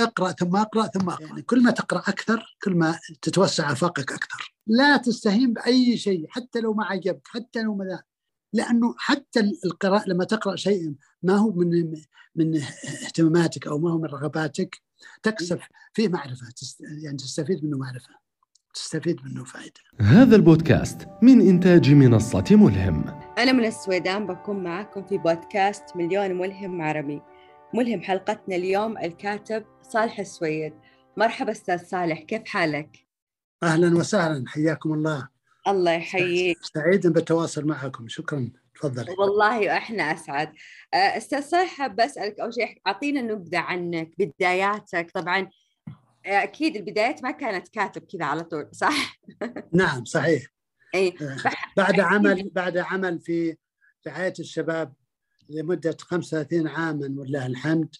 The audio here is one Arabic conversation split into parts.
اقرا ثم أقرأ ثم أقرأ يعني كل ما تقرأ أكثر كل ما تتوسع افاقك أكثر لا تستهين بأي شيء حتى لو ما عجبك حتى لو ما لأنه حتى القراءة لما تقرأ شيء ما هو من من اهتماماتك أو ما هو من رغباتك تكسب فيه معرفة يعني تستفيد منه معرفة تستفيد منه فائده. هذا البودكاست من إنتاج منصة ملهم. أنا من السويدان بكون معكم في بودكاست مليون ملهم عربي. ملهم حلقتنا اليوم الكاتب صالح السويد. مرحبا أستاذ صالح كيف حالك؟ أهلا وسهلا حياكم الله. الله يحييك. سعيد بالتواصل معكم شكرا. تفضلي. والله إحنا أسعد. آه، أستاذ صالح حابه أسألك أول شيء أعطينا نبذة عنك بداياتك. طبعا آه، أكيد البدايات ما كانت كاتب كذا على طول صح؟ نعم صحيح. اي آه، بعد عمل بعد عمل في رعاية الشباب لمدة 35 عاما ولله الحمد.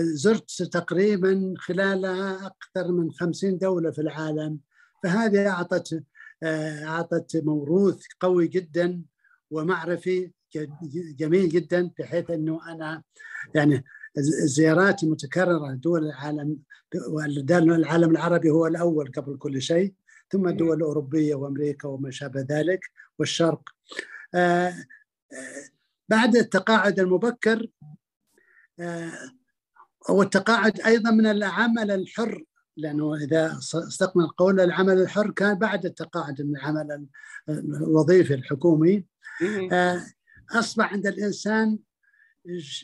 زرت تقريبا خلالها أكثر من 50 دولة في العالم. فهذه أعطت آه، أعطت موروث قوي جدا ومعرفي جميل جدا بحيث إنه أنا يعني الزيارات المتكرره دول العالم العالم العربي هو الأول قبل كل شيء ثم الدول الاوروبيه وأمريكا وما شابه ذلك والشرق. آه، آه، بعد التقاعد المبكر والتقاعد أيضا من العمل الحر لأنه إذا استقبل القول العمل الحر كان بعد التقاعد من العمل الوظيفي الحكومي. آه، أصبح عند الإنسان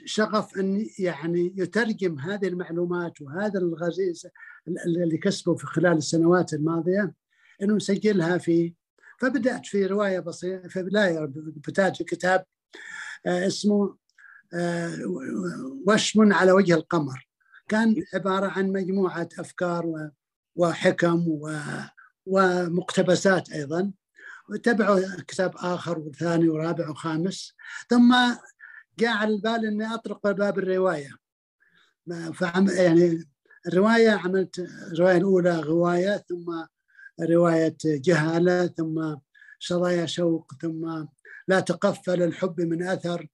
شغف أن يعني يترجم هذه المعلومات وهذا الغزيز اللي كسبه في خلال السنوات الماضية إنه يسجلها في فبدأت في رواية بسيطه في بداية بدايه كتاب آه، اسمه آه، وشم على وجه القمر. كان عبارة عن مجموعة أفكار وحكم ومقتبسات أيضا. وتبعوا كتاب آخر وثاني ورابع وخامس. ثم جاء على البال أني أطرق باب الرواية. فعم يعني الرواية عملت الرواية الأولى غواية ثم رواية جهالة ثم شظايا شوق ثم لا تقفل الحب من أثر.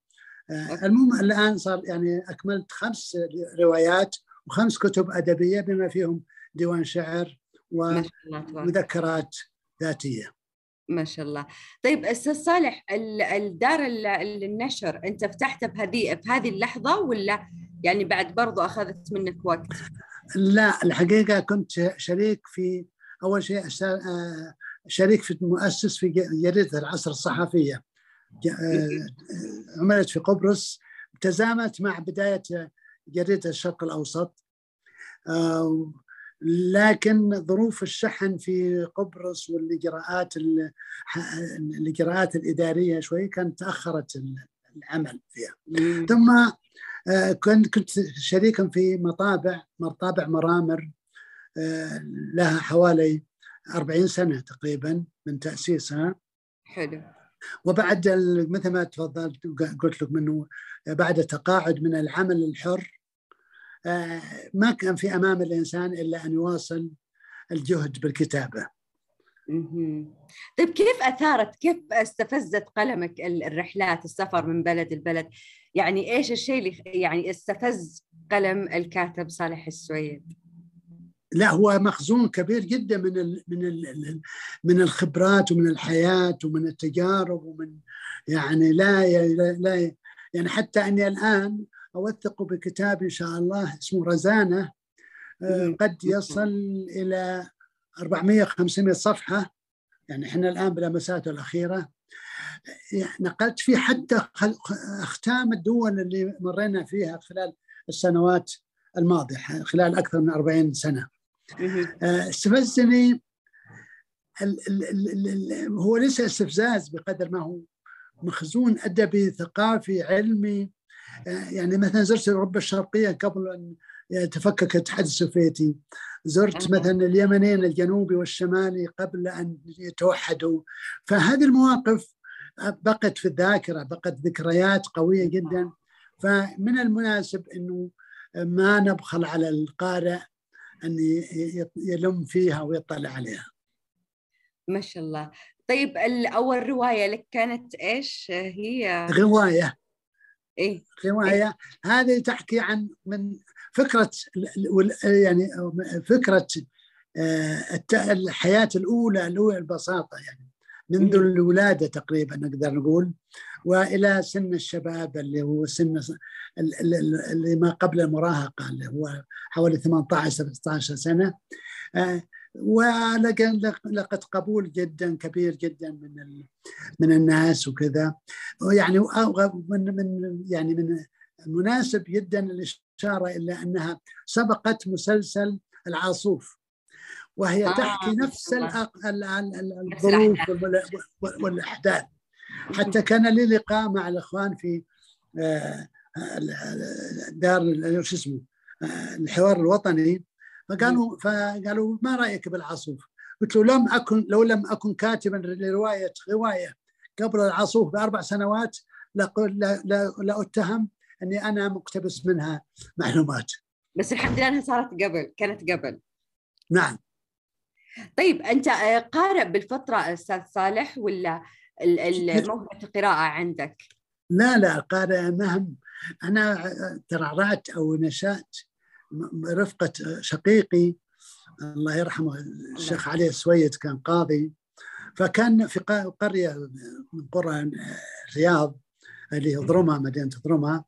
آه، المهم الآن صار يعني أكملت خمس روايات وخمس كتب أدبية بما فيهم ديوان شعر ومذكرات ذاتية. ما شاء الله. طيب أستاذ صالح الدار النشر أنت فتحتها بهذه بهذه اللحظة ولا يعني بعد برضو أخذت منك وقت؟ لا الحقيقة كنت شريك في أول شيء آه، شريك في مؤسس في جريدة العصر الصحفية. عملت في قبرص تزامت مع بداية جريدة الشرق الأوسط. آه، لكن ظروف الشحن في قبرص والإجراءات الإجراءات الإدارية شوي كانت تأخرت العمل فيها. ثم آه، كنت كنت شريكا في مطابع مطابع مرامر لها حوالي 40 سنة تقريبا من تأسيسها. حلو. وبعد مثل ما تفضلت قلت لك منه بعد التقاعد من العمل الحر آه، ما كان في أمام الإنسان إلا أن يواصل الجهد بالكتابة. طيب كيف أثارت كيف استفزت قلمك الرحلات السفر من بلد لبلد؟ يعني إيش الشيء اللي يعني استفز قلم الكاتب صالح السويد؟ لا هو مخزون كبير جدا من ال من ال من الخبرات ومن الحياة ومن التجارب ومن يعني لا لا يعني حتى أني الآن أوثق بكتاب إن شاء الله اسمه رزانة آه، قد يصل إلى 400 500 صفحة يعني إحنا الآن بلمساته الأخيرة. يعني نقلت فيه حتى أختام الدول اللي مرينا فيها خلال السنوات الماضية خلال أكثر من 40 سنة. استفزني هو ليس استفزاز بقدر ما هو. مخزون أدبي ثقافي علمي. آه، يعني مثلا زرت أوروبا الشرقية قبل أن يتفكك الاتحاد السوفيتي. زرت مثلا اليمنين الجنوبي والشمالي قبل أن يتوحدوا. فهذه المواقف بقت في الذاكرة بقت ذكريات قوية جدا. فمن المناسب إنه ما نبخل على القارئ أن يلم فيها ويطلع عليها. ما شاء الله. طيب أول رواية لك كانت إيش؟ هي؟ غواية إيه. رواية. هذه تحكي عن من فكرة يعني فكرة الحياة الأولى الاولى البساطة يعني. منذ الولادة تقريبا نقدر نقول وإلى سن الشباب اللي هو سن اللي ما قبل المراهقة اللي هو حوالي 18 17 سنة. ولقت قبول جدا كبير جدا من من الناس وكذا. يعني من من يعني من مناسب جدا الإشارة إلى أنها سبقت مسلسل العاصوف. وهي آه تحكي نفس الظروف والأحداث حتى كان لي لقاء مع الإخوان في دار شو اسمه الحوار الوطني فقالوا فقالوا ما رأيك بالعاصوف؟ قلت له لم أكن لو لم أكن كاتبا لرواية رواية قبل العاصوف بأربع سنوات لاتهم أني أنا مقتبس منها معلومات. بس الحمد لله إنها صارت قبل كانت قبل. نعم. طيب أنت قارئ بالفترة أستاذ صالح ولا موهبه القراءة عندك؟ لا لا قارئ مهم. أنا ترعرعت أو نشأت رفقة شقيقي. الله يرحمه الشيخ علي السويد كان قاضي. فكان في قرية من قرى الرياض اللي هي ضرمة مدينة ضرمة.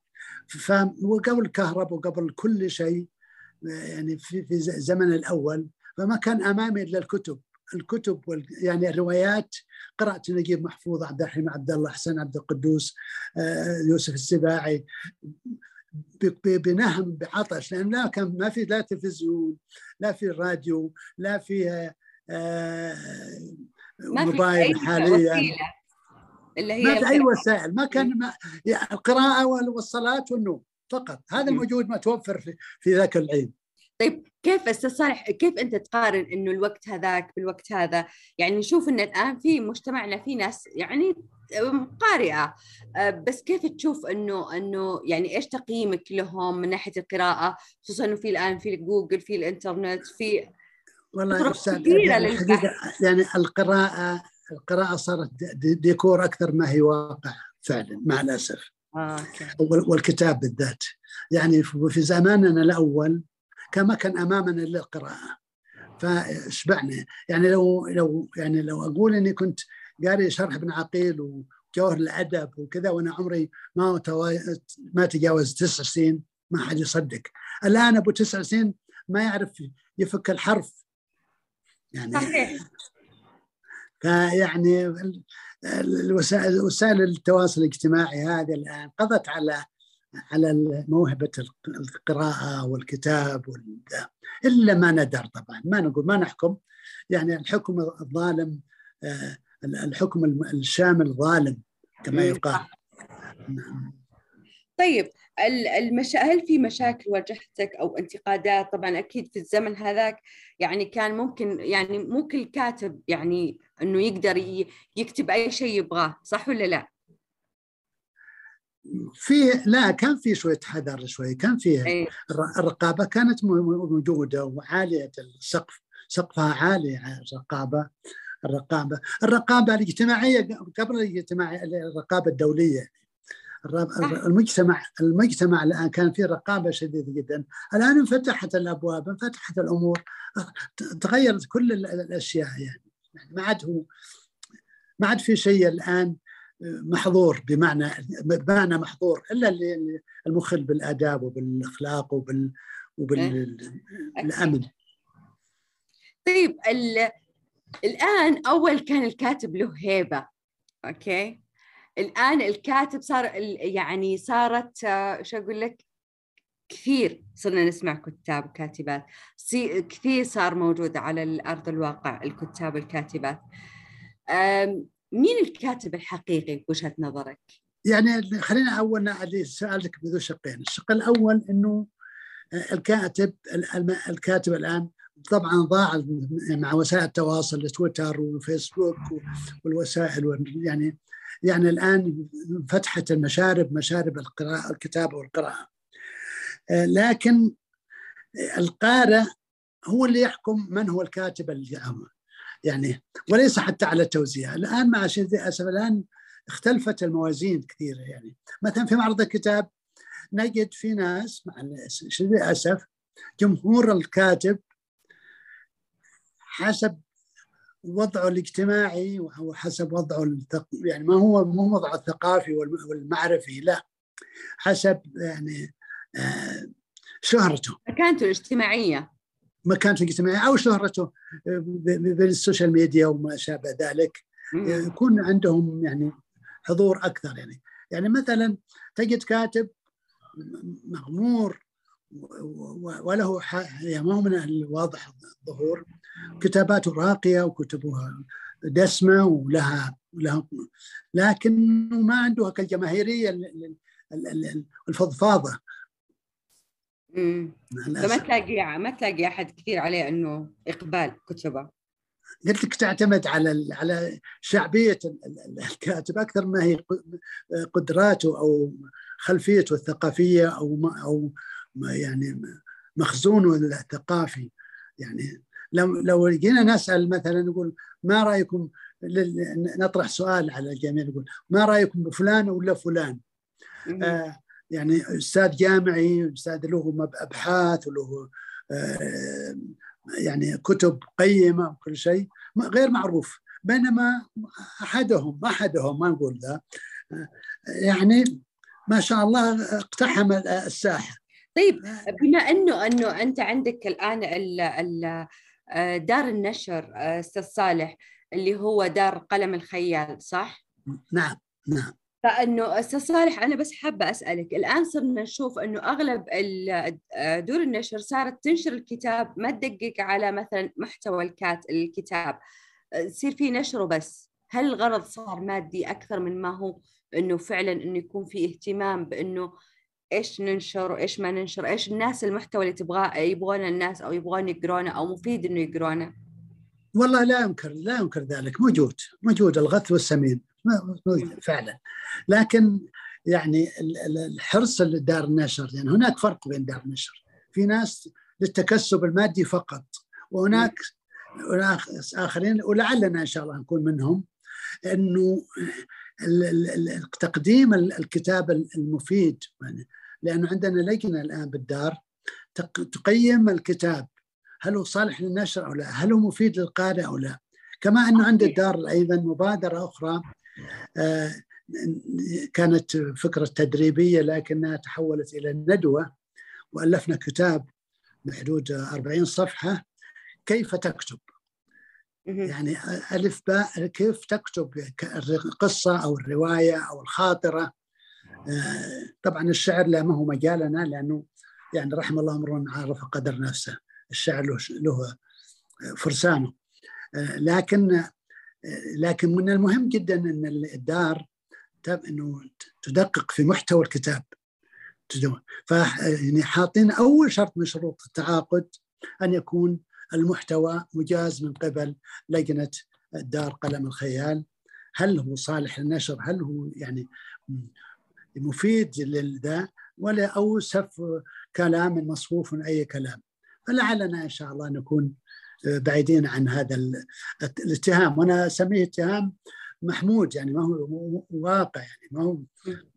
وقبل الكهرباء وقبل كل شيء يعني في في الزمن الأول فما كان أمامي إلا الكتب. الكتب وال يعني الروايات. قرأت نجيب محفوظ عبد الرحيم عبد الله حسن عبد القدوس يوسف السباعي. بنهم بعطش لأن لا كان ما في لا تلفزيون لا في راديو لا في آه موبايل حاليا. اللي هي ما في أي وسائل. ما كان ما يعني القراءة والصلاة والنوم فقط. هذا الموجود متوفر في, في ذاك العيد. طيب كيف أستاذ صالح كيف أنت تقارن إنه الوقت هذاك بالوقت هذا؟ يعني نشوف إن الآن في مجتمعنا في ناس يعني قارئة آه، بس كيف تشوف إنه إنه يعني إيش تقييمك لهم من ناحية القراءة؟ خصوصا انه في الآن في جوجل في الإنترنت في والله يعني, يعني القراءة القراءة صارت ديكور أكثر ما هي واقع فعلا مع الأسف. آه، والكتاب بالذات. يعني في زماننا الأول كما كان أمامنا الا القراءه فشبعنا يعني لو لو يعني لو أقول إني كنت قاري شرح ابن عقيل وجوهر الأدب وكذا وأنا عمري ما ما تجاوز تسع سنين ما حد يصدق. الآن أبو تسع سنين ما يعرف يفك الحرف. يعني صحيح. فيعني الوسائل وسائل التواصل الاجتماعي هذه الآن قضت على على موهبة القراءة والكتاب إلا ما ندر طبعا. ما نقول ما نحكم. يعني الحكم الظالم آه، الحكم الشامل ظالم كما يقال. طيب المشا... هل في مشاكل واجهتك أو انتقادات؟ طبعا أكيد في الزمن هذاك يعني كان ممكن يعني مو كل كاتب يعني إنه يقدر يكتب أي شيء يبغاه صح ولا لا؟ في لا كان في شوية حذر شوي كان في أيه. الرقابة كانت موجودة وعالية السقف سقفها عالي الرقابة الرقابة الرقابة الاجتماعية قبل الاجتماعيه الرقابة الدولية. المجتمع المجتمع الآن كان فيه رقابة شديدة جدا. الآن انفتحت الأبواب انفتحت الأمور تغيرت كل الأشياء يعني ما عاد هو ما عاد في شيء الآن. محظور بمعنى بمعنى محظور إلا اللي المخل بالآداب وبالأخلاق وبال وبالامن طيب الآن أول كان الكاتب له هيبة أوكي؟ الآن الكاتب صار يعني صارت شو أقول لك؟ كثير صرنا نسمع كتاب وكاتبات كثير صار موجود على ارض الواقع الكتاب والكاتبات مين الكاتب الحقيقي بوجهه نظرك؟ يعني خلينا أول اللي سألتك بذو شقين، الشق الأول إنه الكاتب الكاتب الآن طبعا ضاع مع وسائل التواصل تويتر وفيسبوك والوسائل يعني يعني الآن فتحت المشارب مشارب القراءة الكتابه والقراءة. لكن القارئ هو اللي يحكم من هو الكاتب يعني وليس حتى على التوزيع. الآن مع للاسف الآن اختلفت الموازين كثيرة يعني. مثلا في معرض الكتاب نجد في ناس مع شديد الأسف جمهور الكاتب حسب وضعه الاجتماعي أو حسب وضعه الثق... يعني ما هو مو وضعه الثقافي والمعرفي لا حسب يعني آه شهرته. مكانته الاجتماعية. مكانته الاجتماعيه أو شهرته بالسوشيال ميديا وما شابه ذلك يكون عندهم يعني حضور أكثر يعني يعني مثلا تجد كاتب مغمور وله يعني ما هو من الواضح الظهور كتاباته راقيه وكتبها دسمه ولها لها لكن ما عنده الجماهيريه الفضفاضه فما تلاقي ما تلاقي أحد كثير عليه إنه إقبال كتبة. قلت لك تعتمد على على شعبية الكاتب أكثر ما هي قدراته أو خلفيته الثقافية أو ما أو ما يعني مخزونه الثقافي. يعني لو لو جينا نسأل مثلا نقول ما رأيكم نطرح سؤال على الجميع نقول ما رأيكم بفلان ولا فلان؟ آه يعني أستاذ جامعي أستاذ له ابحاث وله آه يعني كتب قيمة وكل شيء غير معروف. بينما أحدهم أحدهم ما نقول ذا آه يعني ما شاء الله اقتحم الساحة. طيب بما أنه أنه أنت عندك الآن ال ال دار النشر أستاذ صالح اللي هو دار قلم الخيال صح؟ نعم نعم. فإنه أستاذ صالح أنا بس حابة أسألك الآن صرنا نشوف إنه أغلب دور النشر صارت تنشر الكتاب ما تدقق على مثلا محتوى الكات الكتاب. يصير في نشره بس هل الغرض صار مادي أكثر من ما هو إنه فعلا إنه يكون في اهتمام بإنه إيش ننشر وإيش ما ننشر؟ إيش الناس المحتوى اللي تبغاه يبغونه الناس أو يبغون يقرونه أو مفيد إنه يقرونه؟ والله لا ينكر لا ينكر ذلك. موجود موجود الغث والسمين. فعلا. لكن يعني الحرص دار النشر يعني هناك فرق بين دار النشر. في ناس للتكسب المادي فقط وهناك آخرين ولعلنا إن شاء الله نكون منهم إنه تقديم الكتاب المفيد. يعني لأنه عندنا لجنة الآن بالدار تقيم الكتاب. هل هو صالح للنشر أو لا؟ هل هو مفيد للقارئ أو لا؟ كما أنه عند الدار أيضا مبادرة أخرى كانت فكرة تدريبية لكنها تحولت إلى ندوة وألفنا كتاب بحدود 40 صفحة كيف تكتب؟ يعني ألف باء كيف تكتب القصة أو الرواية أو الخاطرة؟ آه، طبعا الشعر لا ما هو مجالنا لأنه يعني رحم الله امرؤ عرف قدر نفسه الشعر له فرسانه. آه، لكن آه، لكن من المهم جدا إن الدار إنه تدقق في محتوى الكتاب. ف يعني حاطين أول شرط من شروط التعاقد أن يكون المحتوى مجاز من قبل لجنة دار قلم الخيال. هل هو صالح للنشر؟ هل هو يعني مفيد للذا؟ ولا أو سف كلام مصفوف أي كلام. فلعلنا إن شاء الله نكون بعيدين عن هذا الاتهام. وأنا أسميه اتهام محمود يعني ما هو واقع يعني ما هو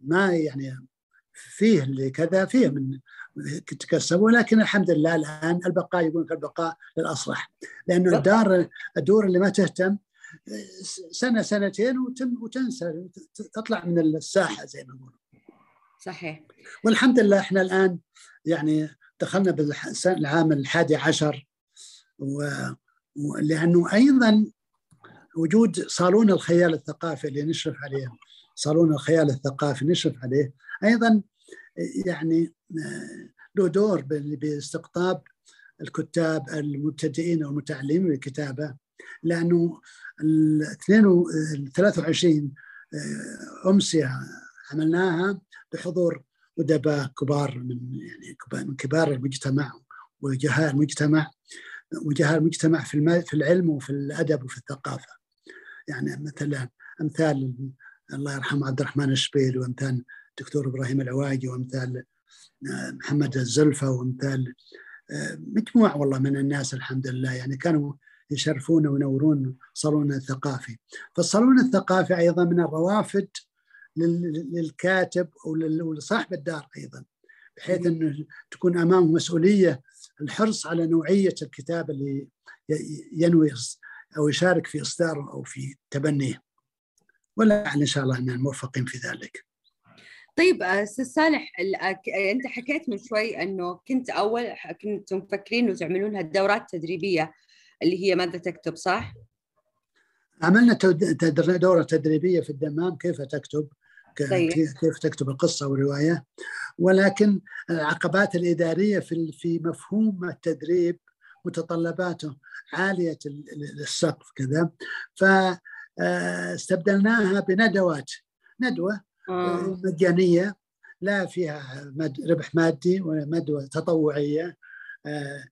ما يعني فيه اللي كذا فيه من تكسب ولكن الحمد لله الآن البقاء يقول البقاء للأصلح. لأنه الدار الدور اللي ما تهتم سنة سنتين وتم وتنسى تطلع من الساحة زي ما نقول صحيح. والحمد لله إحنا الآن يعني دخلنا بالعام الحادي عشر ولأنه أيضا وجود صالون الخيال الثقافي اللي نشرف عليه صالون الخيال الثقافي نشرف عليه أيضا يعني له دور باستقطاب الكتاب المبتدئين والمتعلمين بالكتابه لأنه ال 23 امسيه عملناها بحضور أدباء كبار من يعني من كبار المجتمع وجهاء المجتمع. وجهاء المجتمع في في العلم وفي الأدب وفي الثقافة. يعني مثلا أمثال الله يرحمه عبد الرحمن الشبيلي وأمثال الدكتور إبراهيم العواجي وأمثال آه، محمد الزلفة وأمثال آه، مجموعة والله من الناس الحمد لله. يعني كانوا يشرفون وينورون صالون الثقافي. فالصالون الثقافي أيضا من الروافد للكاتب أو لصاحب الدار أيضا. بحيث أنه تكون أمامه مسؤولية الحرص على نوعية الكتاب اللي ينوي أو يشارك في إصداره أو في تبنيه ولا إن شاء الله أننا موفقين في ذلك طيب أستاذ صالح أنت حكيت من شوي إنه كنت أول كنتم مفكرين إنه هالدورات التدريبيه اللي هي ماذا تكتب صح؟ عملنا دورة تدريبية في الدمام كيف تكتب. كيف تكتب القصة والروايه ولكن العقبات الإدارية في في مفهوم التدريب متطلباته عالية السقف كذا. فاستبدلناها بندوات. ندوة آه. مجانية لا فيها ربح مادي ولا ندوه تطوعية. آه،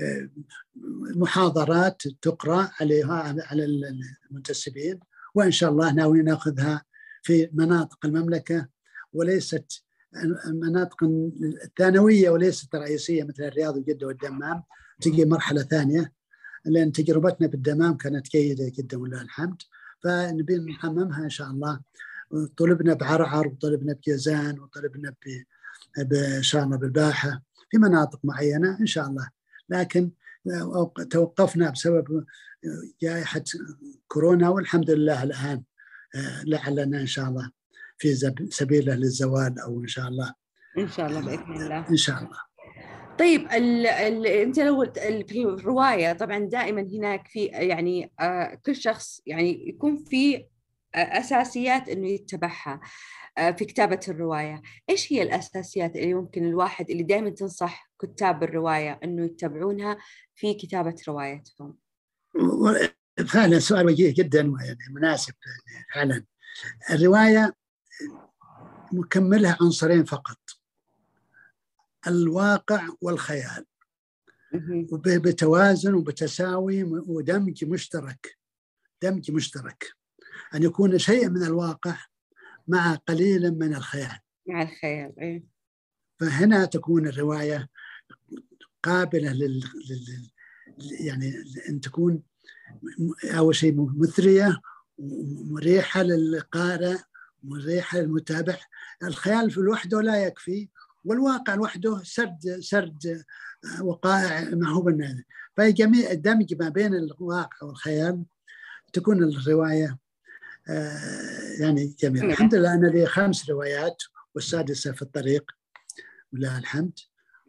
آه، محاضرات تقرأ عليها على المنتسبين وإن شاء الله ناوي ناخذها في مناطق المملكة وليست المناطق الثانوية وليست الرئيسيه مثل الرياض وجده والدمام تجي مرحلة ثانية لأن تجربتنا بالدمام كانت جيدة جدا ولله الحمد. فنبي نحممها إن شاء الله. طلبنا بعرعر وطلبنا بجازان وطلبنا إن شاء الله بالباحة في مناطق معينة إن شاء الله. لكن توقفنا بسبب جائحة كورونا والحمد لله الآن. لعلنا إن شاء الله في سبيله للزوال أو إن شاء الله. إن شاء الله بإذن الله. إن شاء الله. طيب ال ال أنت لو في الرواية طبعا دائما هناك في يعني آه كل شخص يعني يكون في أساسيات إنه يتبعها آه، في كتابة الرواية، إيش هي الأساسيات اللي ممكن الواحد اللي دائما تنصح كتاب الرواية إنه يتبعونها في كتابة روايتهم؟ فعلا سؤال وجيه جدا ويعني مناسب فعلا. الرواية مكملها عنصرين فقط. الواقع والخيال. بتوازن وبتساوي ودمج مشترك. دمج مشترك. أن يكون شيء من الواقع مع قليل من الخيال. مع الخيال إيه؟ فهنا تكون الرواية قابلة لل... لل... يعني أن تكون أول شيء مثرية ومريحة للقارئ مريحة للمتابع. الخيال في لوحده لا يكفي والواقع لوحده سرد سرد وقائع ما هو بالنادي فجميع الدمج ما بين الواقع والخيال تكون الرواية آه، يعني جميل الحمد لله أنا لي خمس روايات والسادسة في الطريق ولله الحمد.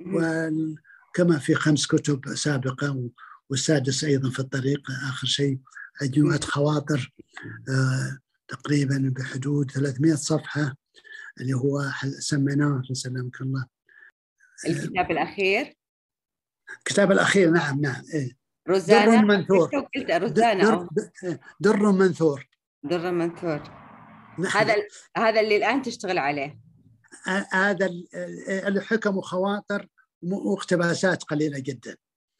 وكما في خمس كتب سابقة والسادس أيضا في الطريق آخر شيء مجموعة خواطر آه، تقريبا بحدود 300 صفحة اللي هو سميناه سلمك الله. الكتاب الأخير؟ الكتاب الأخير نعم نعم إيه. روزانا؟ در منثور. روزانا. در, در منثور. در منثور. هذا هذا اللي الآن تشتغل عليه. هذا الحكم وخواطر واقتباسات قليلة جدا.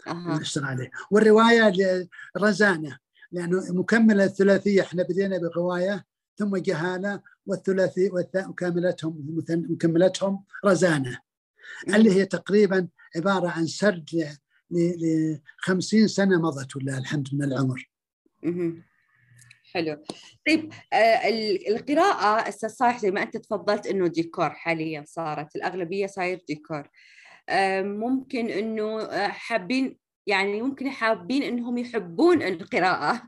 أه. نشتغل عليه. والرواية رزانة لأنه مكملة الثلاثية. إحنا بدينا بروايه ثم جهالة والثلاثي وكاملتهم مكملتهم رزانة. اللي هي تقريبا عبارة عن سرد ل 50 سنة مضت ولله الحمد من العمر. حلو. طيب آه القراءة أستاذ صالح زي ما أنت تفضلت إنه ديكور حاليا صارت الأغلبية صاير ديكور. آه ممكن إنه آه، حابين يعني ممكن حابين إنهم يحبون القراءة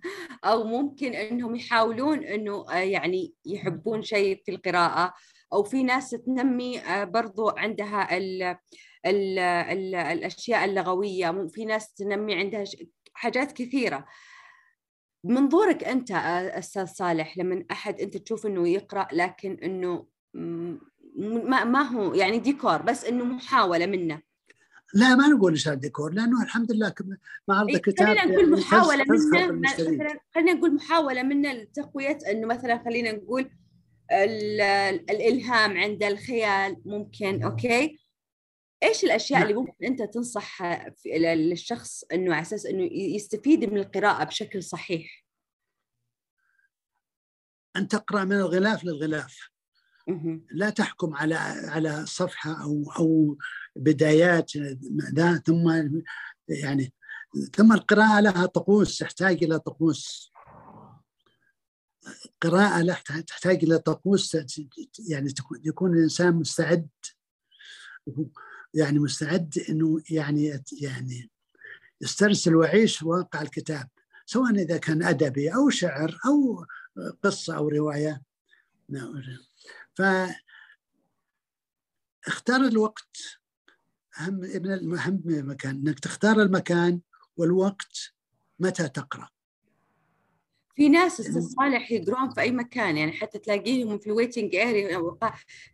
أو ممكن إنهم يحاولون إنه آه، يعني يحبون شيء في القراءة. أو في ناس تنمي آه، برضو عندها ال ال ال الأشياء اللغوية. في ناس تنمي عندها حاجات كثيرة. منظورك أنت أستاذ صالح لما أحد أنت تشوف إنه يقرأ لكن إنه ما ما هو يعني ديكور بس إنه محاولة منه. لا ما نقول اشاره ديكور لأنه الحمد لله معرض إيه الكتاب خلينا نقول يعني محاولة منه مثلا خلينا نقول محاولة منه لتقوية إنه مثلا خلينا نقول الإلهام عند الخيال ممكن أوكي؟ إيش الأشياء اللي نعم. ممكن أنت تنصح للشخص إنه على أساس إنه يستفيد من القراءة بشكل صحيح؟ أن تقرأ من الغلاف للغلاف. لا تحكم على على صفحة أو أو بدايات ثم يعني ثم القراءة لها طقوس تحتاج إلى طقوس. قراءة لا تحتاج إلى طقوس يعني يكون الإنسان مستعد. يعني مستعد إنه يعني يعني يسترسل ويعيش واقع الكتاب سواء إذا كان أدبي أو شعر أو قصة أو رواية. ف اختار الوقت. أهم من الأهم من المكان أنك تختار المكان والوقت متى تقرأ. في ناس أستاذ صالح يقرون في أي مكان يعني حتى تلاقيهم في ال waiting area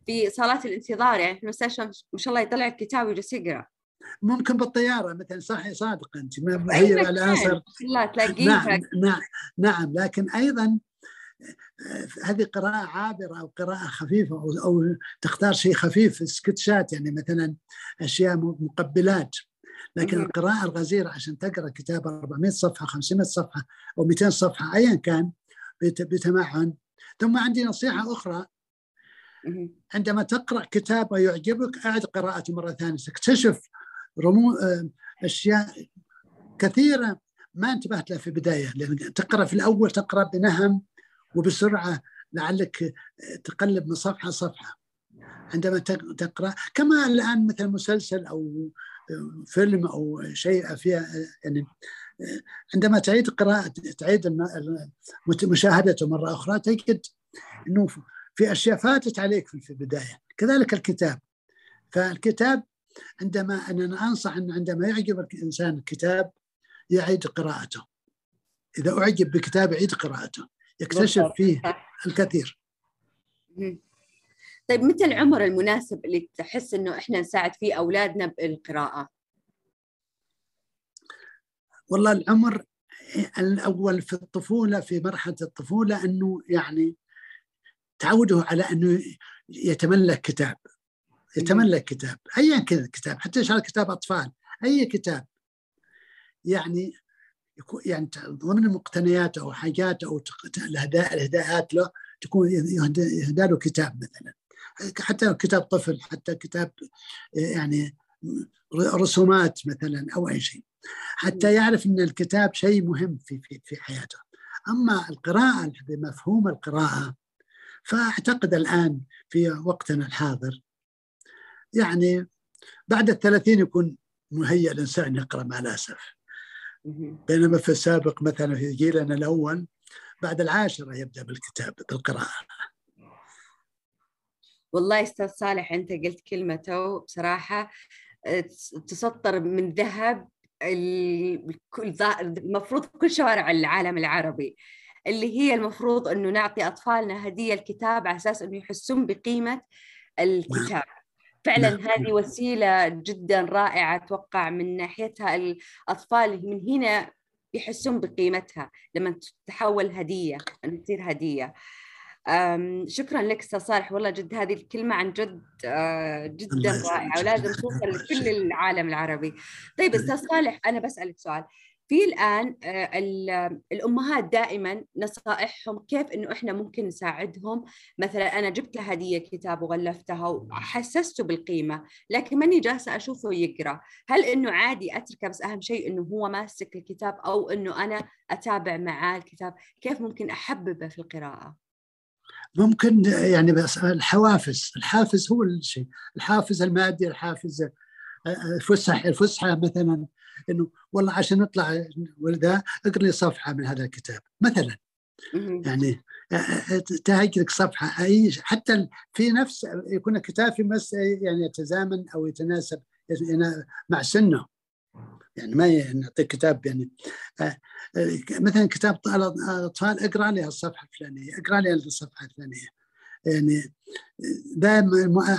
في صالات الانتظار. يعني في المستشفى ما شاء الله يطلع الكتاب ويجلس يقرأ. ممكن بالطيارة مثلا صح صادق أنت هي الان صار لا تلاقيه نعم, نعم نعم. لكن أيضا هذه قراءة عابرة أو قراءة خفيفة أو, أو تختار شيء خفيف سكتشات يعني مثلا أشياء مقبلات. لكن القراءة الغزيرة عشان تقرأ كتاب 400 صفحة 500 صفحة أو 200 صفحة أيا كان بتمعن. ثم عندي نصيحة أخرى. عندما تقرأ كتاب ويعجبك أعد قراءته مرة ثانية. تكتشف رمو أشياء كثيرة ما انتبهت لها في البداية. لأن تقرأ في الأول تقرأ بنهم وبسرعة لعلك تقلب من صفحة صفحة عندما تقرأ. كما الآن مثل مسلسل أو فيلم أو شيء فيها يعني عندما تعيد قراءة تعيد مشاهدته مرة أخرى تجد أنه في أشياء فاتت عليك في البداية. كذلك الكتاب. فالكتاب عندما أنا أنصح أن عندما يعجب الإنسان الكتاب يعيد قراءته. إذا أعجب بكتاب يعيد قراءته. يكتشف فيه الكثير. طيب متى العمر المناسب اللي تحس إنه إحنا نساعد فيه أولادنا بالقراءة؟ والله العمر الأول في الطفولة في مرحلة الطفولة إنه يعني تعوده على إنه يتملك كتاب يتملك كتاب ايا كان الكتاب حتى الله كتاب أطفال أي كتاب. يعني يكون يعني ضمن مقتنياته أو حاجاته أو الاهداءات له تكون يهدى له كتاب مثلا. حتى كتاب طفل حتى كتاب يعني رسومات مثلا أو أي شيء. حتى يعرف إن الكتاب شيء مهم في في في حياته. أما القراءة بمفهوم القراءة فأعتقد الآن في وقتنا الحاضر يعني بعد الثلاثين يكون مهيئ الانسان يقرأ مع الأسف. بينما في السابق مثلا في جيلنا الأول بعد العاشرة يبدأ بالكتاب بالقراءه والله أستاذ صالح أنت قلت كلمة تو بصراحة آه، تسطر من ذهب المفروض كل شوارع العالم العربي اللي هي المفروض إنه نعطي أطفالنا هدية الكتاب على أساس إنه يحسون بقيمة الكتاب. فعلا نعم. هذه وسيلة جدا رائعة أتوقع من ناحيتها الأطفال من هنا يحسون بقيمتها لما تتحول هدية ان تصير هدية. شكرا لك أستاذ صالح. والله جد هذه الكلمة عن جد آه، جدا رائعة ولازم توصل لكل العالم العربي. طيب أستاذ صالح أنا بسألك سؤال. في الآن آه، الأمهات دائما نصائحهم كيف إنه إحنا ممكن نساعدهم. مثلا أنا جبت له هدية كتاب وغلفتها وحسسته بالقيمة لكن ماني جالسة أشوفه يقرأ. هل إنه عادي أتركه؟ بس أهم شيء إنه هو ماسك الكتاب أو إنه أنا أتابع معاه الكتاب. كيف ممكن أحببه في القراءة؟ ممكن يعني بس الحوافز. الحافز هو الشيء. الحافز المادي الحافز الفسح. الفسحة مثلا إنه والله عشان نطلع ولده اقرأ لي صفحة من هذا الكتاب مثلا. يعني تهج لك صفحة أي حتى في نفس يكون الكتاب في مس يعني يتزامن أو يتناسب يعني مع سنه. يعني ما نعطيك كتاب يعني مثلا كتاب الأطفال اقرأ لي الصفحة الفلانية اقرأ لي الصفحة الفلانية. يعني ده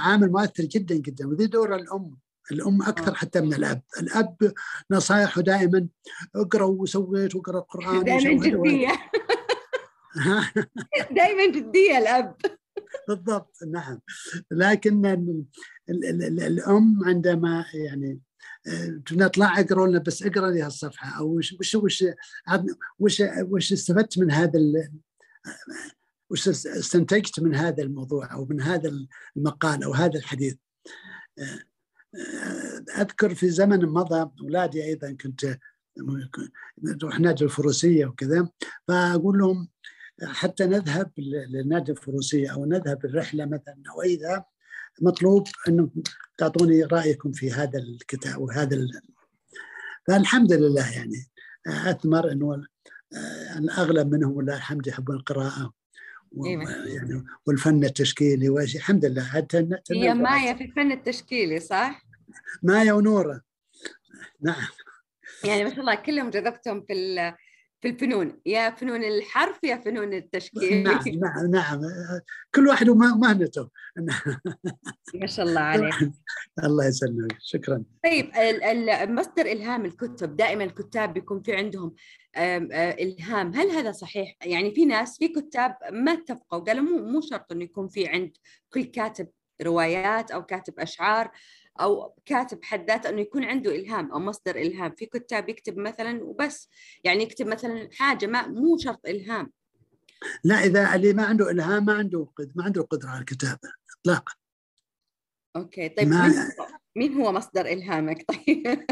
عامل مؤثر جدا جدا وذي دور الأم. الأم أكثر آه. حتى من الأب. الأب نصائحه دائما اقرأ وسويت واقرأ القرآن دائما جدية. دائما جدية الأب. بالضبط. نعم. لكن الأم عندما يعني نطلع أقرأ لنا بس أقرأ لي هالصفحه أو وش وش وش وش, وش استفدت من هذا وش استنتجت من هذا الموضوع أو من هذا المقال أو هذا الحديث؟ أذكر في زمن مضى أولادي أيضا كنت نروح نادي الفروسية وكذا فأقول لهم حتى نذهب للنادي الفروسية أو نذهب الرحلة مثلا أو أي ذا مطلوب انكم تعطوني رأيكم في هذا الكتاب وهذا ال... فالحمد لله يعني أثمر إنه الاغلب منهم ولله الحمد يحبون القراءة يعني والفن التشكيلي والحمد لله. حتى هي مايا في الفن التشكيلي صح؟ مايا ونورة. نعم. يعني ما شاء الله كلهم جذبتهم في في الفنون. يا فنون الحرف يا فنون التشكيل. نعم نعم نعم. كل واحد ومهنته ما شاء الله عليك. الله يسلمك. شكرا. طيب مصدر إلهام الكتب. دائما الكتاب بيكون في عندهم إلهام. هل هذا صحيح؟ يعني في ناس في كتاب ما اتفقوا قالوا مو مو شرط إنه يكون في عند كل كاتب روايات أو كاتب أشعار. أو كاتب حد ذاته إنه يكون عنده إلهام أو مصدر إلهام. في كتاب يكتب مثلا وبس. يعني يكتب مثلا حاجة ما مو شرط إلهام. لا إذا اللي ما عنده إلهام ما عنده ما عنده قدرة على الكتابة اطلاقا. أوكي. طيب ما... مين, هو... مين هو مصدر إلهامك؟ طيب.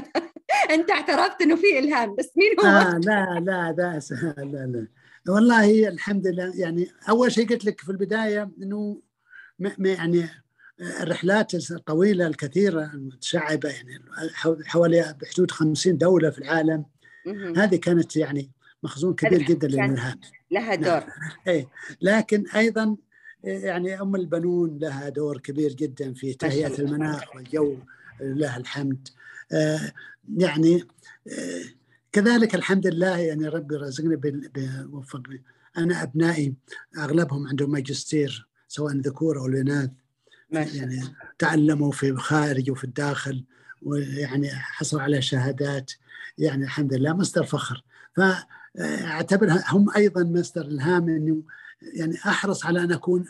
أنت اعترفت إنه في إلهام بس مين هو؟ آه لا لا لا لا لا. والله الحمد لله. يعني أول شيء قلت لك في البداية إنه يعني الرحلات الطويلة الكثيرة المتشعبة يعني حوالي بحدود 50 دولة في العالم. هذه كانت يعني مخزون كبير جدا للمنهاج لها دور. نعم. اي لكن أيضا يعني أم البنون لها دور كبير جدا في تهيئة المناخ والجو لها الحمد. آه يعني آه كذلك الحمد لله يعني ربي رزقني بوفقني. أنا أبنائي أغلبهم عندهم ماجستير سواء ذكور أو اناث يعني تعلموا في الخارج وفي الداخل ويعني حصلوا على شهادات. يعني الحمد لله مصدر فخر. فاعتبرها هم أيضا مصدر الهام إنه يعني أحرص على أن أكون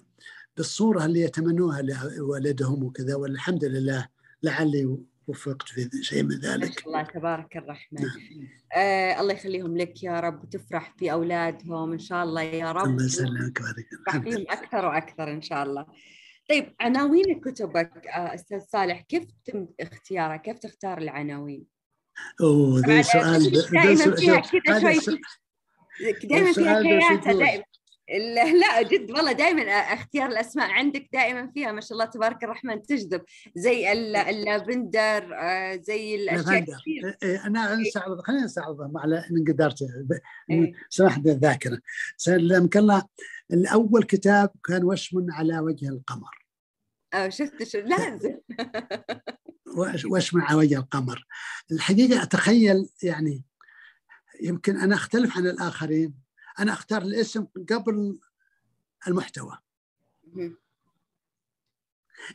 بالصورة اللي يتمنوها لوالدهم وكذا والحمد لله لعلي وفقت في شيء من ذلك. الله تبارك الرحمن. نعم. آه الله يخليهم لك يا رب وتفرح في اولادهم إن شاء الله يا رب. الله يسلمك ويبارك فيهم أكثر وأكثر إن شاء الله. طيب عناوين كتبك آه، أستاذ صالح كيف تم اختيارها؟ كيف تختار العناوين؟ أوه ذا سؤال دائما فيها كذا شوي دائما فيها كياتة دائما. لا جد والله دائما اختيار الأسماء عندك دائما فيها ما شاء الله تبارك الرحمن تجذب. زي اللافندر آه، زي الأشياء كثير. إيه، إيه، أنا نستعرض خلينا نستعرضهم على ان قدرت إيه. سمحت الذاكره سلمك الله. الأول كتاب كان وشم على وجه القمر. آه شفت شو لازم. وشم على وجه القمر. الحقيقة أتخيل يعني يمكن أنا أختلف عن الآخرين. أنا أختار الاسم قبل المحتوى.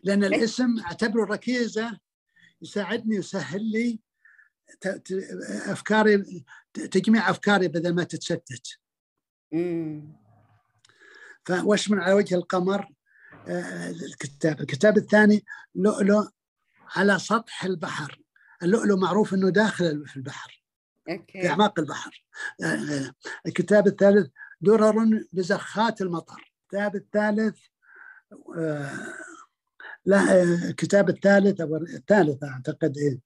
لأن الاسم أعتبره ركيزة يساعدني يسهل لي افكاري تجميع أفكاري بدل ما تتشتت. فوشم على وجه القمر آه، الكتاب. الكتاب الثاني لؤلؤ على سطح البحر. اللؤلؤ معروف إنه داخل في البحر أوكي. في أعماق البحر. آه، آه، الكتاب الثالث درر بزخات المطر. الكتاب الثالث لا الكتاب الثالث أو الثالث أعتقد إيه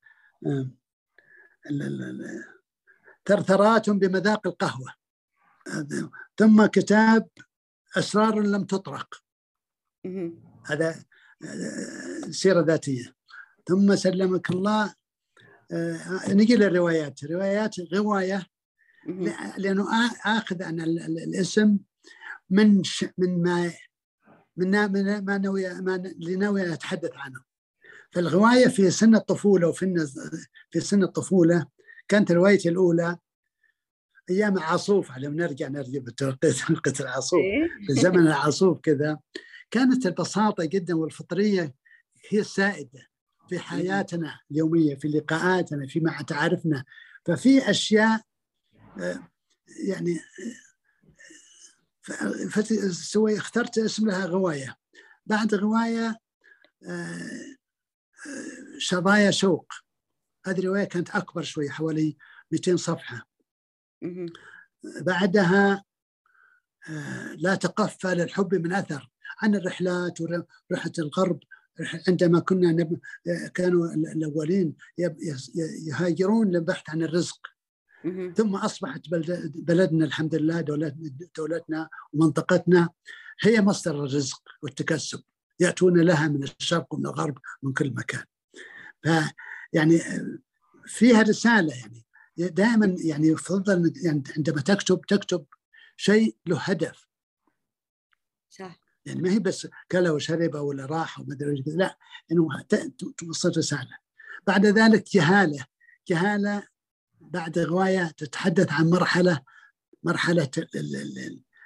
ثرثرات بمذاق القهوة. ثم كتاب أسرار لم تطرق. هذا سيرة ذاتية. ثم سلمك الله آه، نجي للروايات. روايات غوايه لأنه آخذ عن الاسم من من ما من من ما نوي ما اللي ناوي اتحدث عنه. فالغوايه في سن الطفولة وفي في سن الطفولة كانت روايتي الأولى. أيام عاصوف على نرجع نرجع بتوقيت العاصوف إيه. في زمن العاصوف كذا كانت البساطة جدا والفطرية هي السائدة في حياتنا اليومية في لقاءاتنا فيما تعرفنا. ففي أشياء آه، يعني آه، سوي اخترت اسم لها غواية. بعد غواية آه، شظايا شوق. هذه الروايه كانت أكبر شوي حوالي 200 صفحة. بعدها لا تقفى للحب من أثر. عن الرحلات ورحله الغرب عندما كنا نب... كانوا الأولين يهاجرون للبحث عن الرزق. ثم أصبحت بلد بلدنا الحمد لله دولت دولتنا ومنطقتنا هي مصدر الرزق والتكسب. يأتون لها من الشرق ومن الغرب من كل مكان. ف يعني فيها رسالة يعني. دائما يعني يفضل يعني عندما تكتب تكتب شيء له هدف صح يعني ما هي بس كلا وشرب ولا راح وما أدري كذا، لا إنه توصل رسالة. بعد ذلك جهالة جهالة بعد روايه تتحدث عن مرحلة مرحلة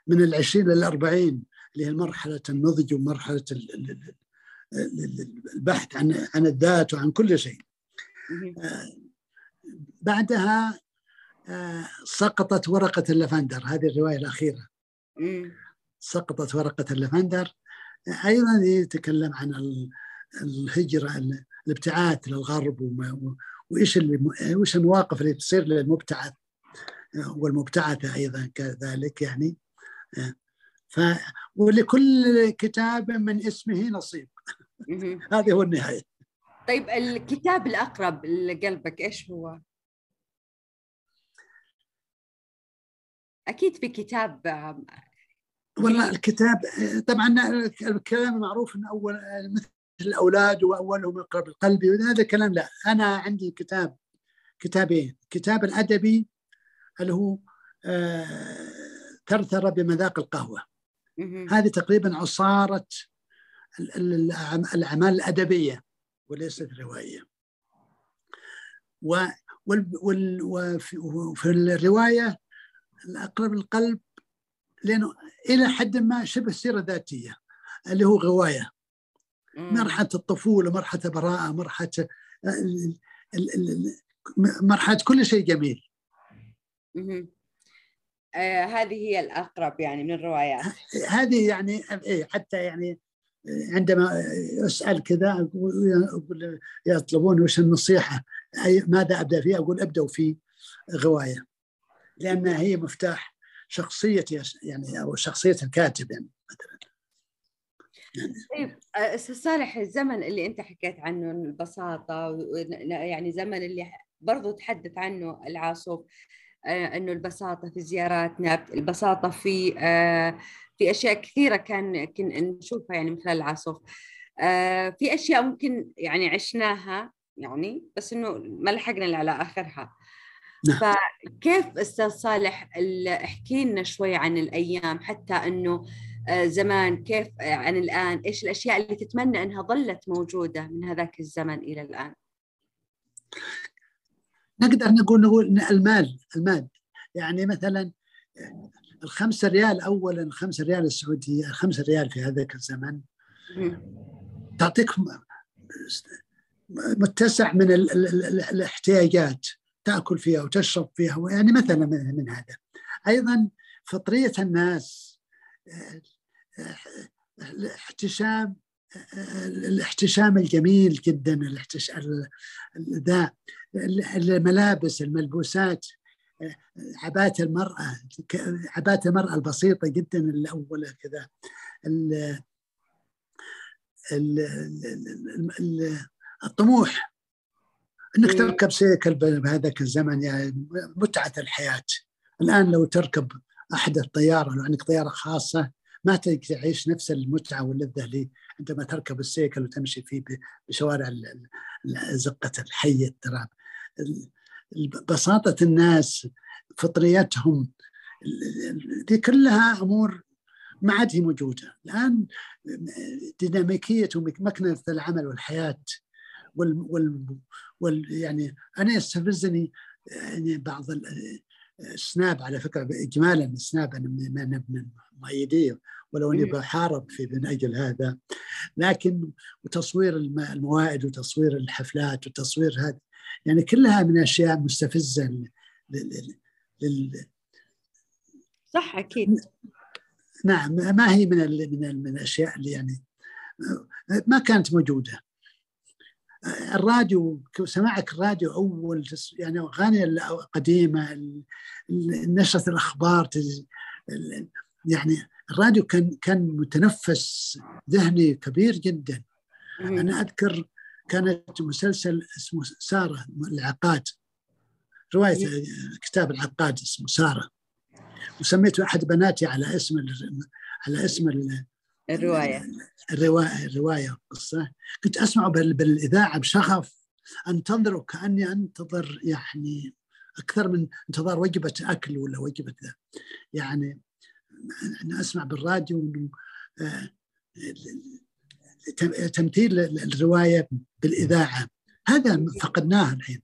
من العشرين للأربعين اللي هي مرحلة النضج ومرحلة ال- ال- ال- ال- البحث عن عن الذات وعن كل شيء. بعدها آه، سقطت ورقة اللافندر هذه الرواية الأخيرة. مم. سقطت ورقة اللافندر أيضا يتكلم عن ال- الهجرة ال- الابتعاث للغرب وإيش اللي وإيش المواقف اللي تصير للمبتعث والمبتعثة أيضا كذلك يعني ف ولكل كتاب من اسمه نصيب. هذه هو النهاية طيب الكتاب الأقرب لقلبك إيش هو؟ أكيد في كتاب والله الكتاب طبعا الكلام معروف إنه أول مثل الأولاد وأولهم اقرب القلب هذا الكلام لا أنا عندي كتاب كتابين كتاب الأدبي اللي هو آه، ثرثره بمذاق القهوة مهم. هذه تقريبا عصارة ال- ال- الأعم- الأعمال الأدبية وليست روائيه و وفي, الرواية الأقرب القلب لأنه إلى حد ما شبه سيرة ذاتية اللي هو غواية مم. مرحلة الطفولة مرحلة البراءه مرحلة ال- ال- ال- ال- مرحلة كل شيء جميل. آه هذه هي الأقرب يعني من الروايات هذه يعني إيه حتى يعني عندما أسأل كذا أقول يطلبون وش النصيحة؟ ماذا أبدأ فيه؟ أقول ابدأوا في غواية. لانها هي مفتاح شخصية يعني أو شخصية الكاتب يعني مثلا. طيب آه، أستاذ صالح الزمن اللي أنت حكيت عنه البساطة و- يعني زمن اللي برضو تحدث عنه العاصف آه، إنه البساطة في زياراتنا البساطة في آه، في أشياء كثيرة كان كن نشوفها يعني من خلال العاصف آه، في أشياء ممكن يعني عشناها يعني بس إنه ما لحقنا إلا على آخرها. نعم. فكيف أستاذ صالح ال- احكي لنا شوي عن الأيام حتى إنه آه، زمان كيف آه، عن الآن إيش الأشياء اللي تتمنى إنها ظلت موجودة من هذاك الزمن إلى الآن؟ نقدر نقول نقول المال المال. يعني مثلا الخمسة ريال أولا الخمسة ريال السعودية الخمسة ريال في هذاك الزمن. تعطيك متسع من ال ال ال الاحتياجات تأكل فيها وتشرب فيها يعني مثلا من, من هذا. أيضا فطرية الناس الاحتشام الاحتشام الجميل جدا الاحتشام ذا الملابس الملبوسات. عباءة المرأة عباءة المرأة البسيطة جدا الأولى كذا. ال- ال- ال- ال- الطموح. إنك مم. تركب سيكل بهذاك الزمن يعني متعة الحياة. الآن لو تركب احدث طياره لو عندك طيارة خاصة ما تعيش نفس المتعة واللذة اللي عندما تركب السيكل وتمشي فيه بشوارع زقه الحي التراب ال- ال- بساطة الناس فطريتهم دي كلها أمور ما عاد هي موجودة الآن ديناميكية ومكنة العمل والحياة وال, وال, وال يعني أنا يستفزني يعني بعض ال- السناب على فكرة اجمالا السناب أنا من من مؤيديه ولو أني مم. بحارب في من أجل هذا لكن وتصوير الم- الموائد وتصوير الحفلات وتصوير هذا يعني كلها من أشياء مستفزة لل- لل- لل- صح أكيد. نعم ما هي من ال من ال من الأشياء اللي يعني ما كانت موجودة. الراديو سماعك الراديو أول يعني أغاني القديمة ال- ال- نشرة الأخبار يعني الراديو كان كان متنفس ذهني كبير جدا. أنا أذكر كانت مسلسل اسمه سارة العقاد. رواية كتاب العقاد اسمه سارة. وسميته أحد بناتي على اسم على اسم الرواية. الروايه الرواية القصة كنت اسمعه بالإذاعة بشغف. انتظر وكاني أنتظر يعني أكثر من انتظار وجبة أكل ولا وجبة ذا. يعني أنا أسمع بالراديو إنه تمثيل الرواية بالإذاعة. هذا فقدناه الحين.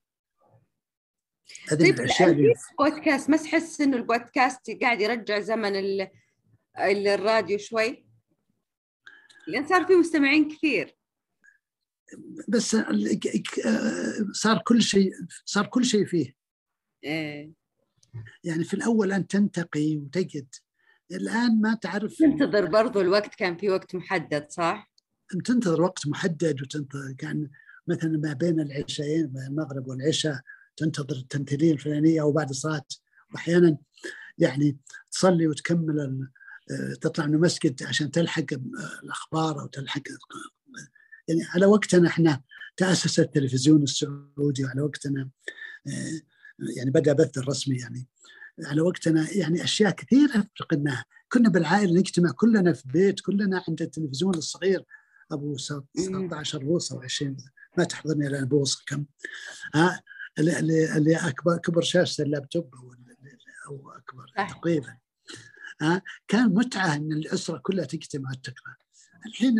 هذه طيب الأشياء بودكاست ما تحس إنه البودكاست قاعد يرجع زمن الراديو شوي؟ لأن صار في مستمعين كثير. بس صار كل شيء صار كل شيء فيه. إيه. يعني في الأول انت تنتقي وتجد الآن ما تعرف تنتظر برضو الوقت كان في وقت محدد صح؟ تنتظر وقت محدد وتنتظر كان مثلا ما بين العشاءين المغرب والعشاء تنتظر التمثيليه الفلانية أو بعد الصلاة. واحيانا يعني تصلي وتكمل تطلع من المسجد عشان تلحق الأخبار أو تلحق يعني على وقتنا إحنا. تاسس التلفزيون السعودي وعلى وقتنا آه، يعني بدأ بث الرسمي يعني. على وقتنا يعني أشياء كثيرة فقدناها كنا بالعائلة نجتمع كلنا في بيت كلنا عند التلفزيون الصغير. أبو 16 بوصة أو 20 ما تحضرني الان بوصه كم؟ ها؟ اللي اللي اكبر كبر شاشة اللابتوب أو أكبر تقريبا. ها؟ كان متعة إن الأسرة كلها تجتمع تقرا الحين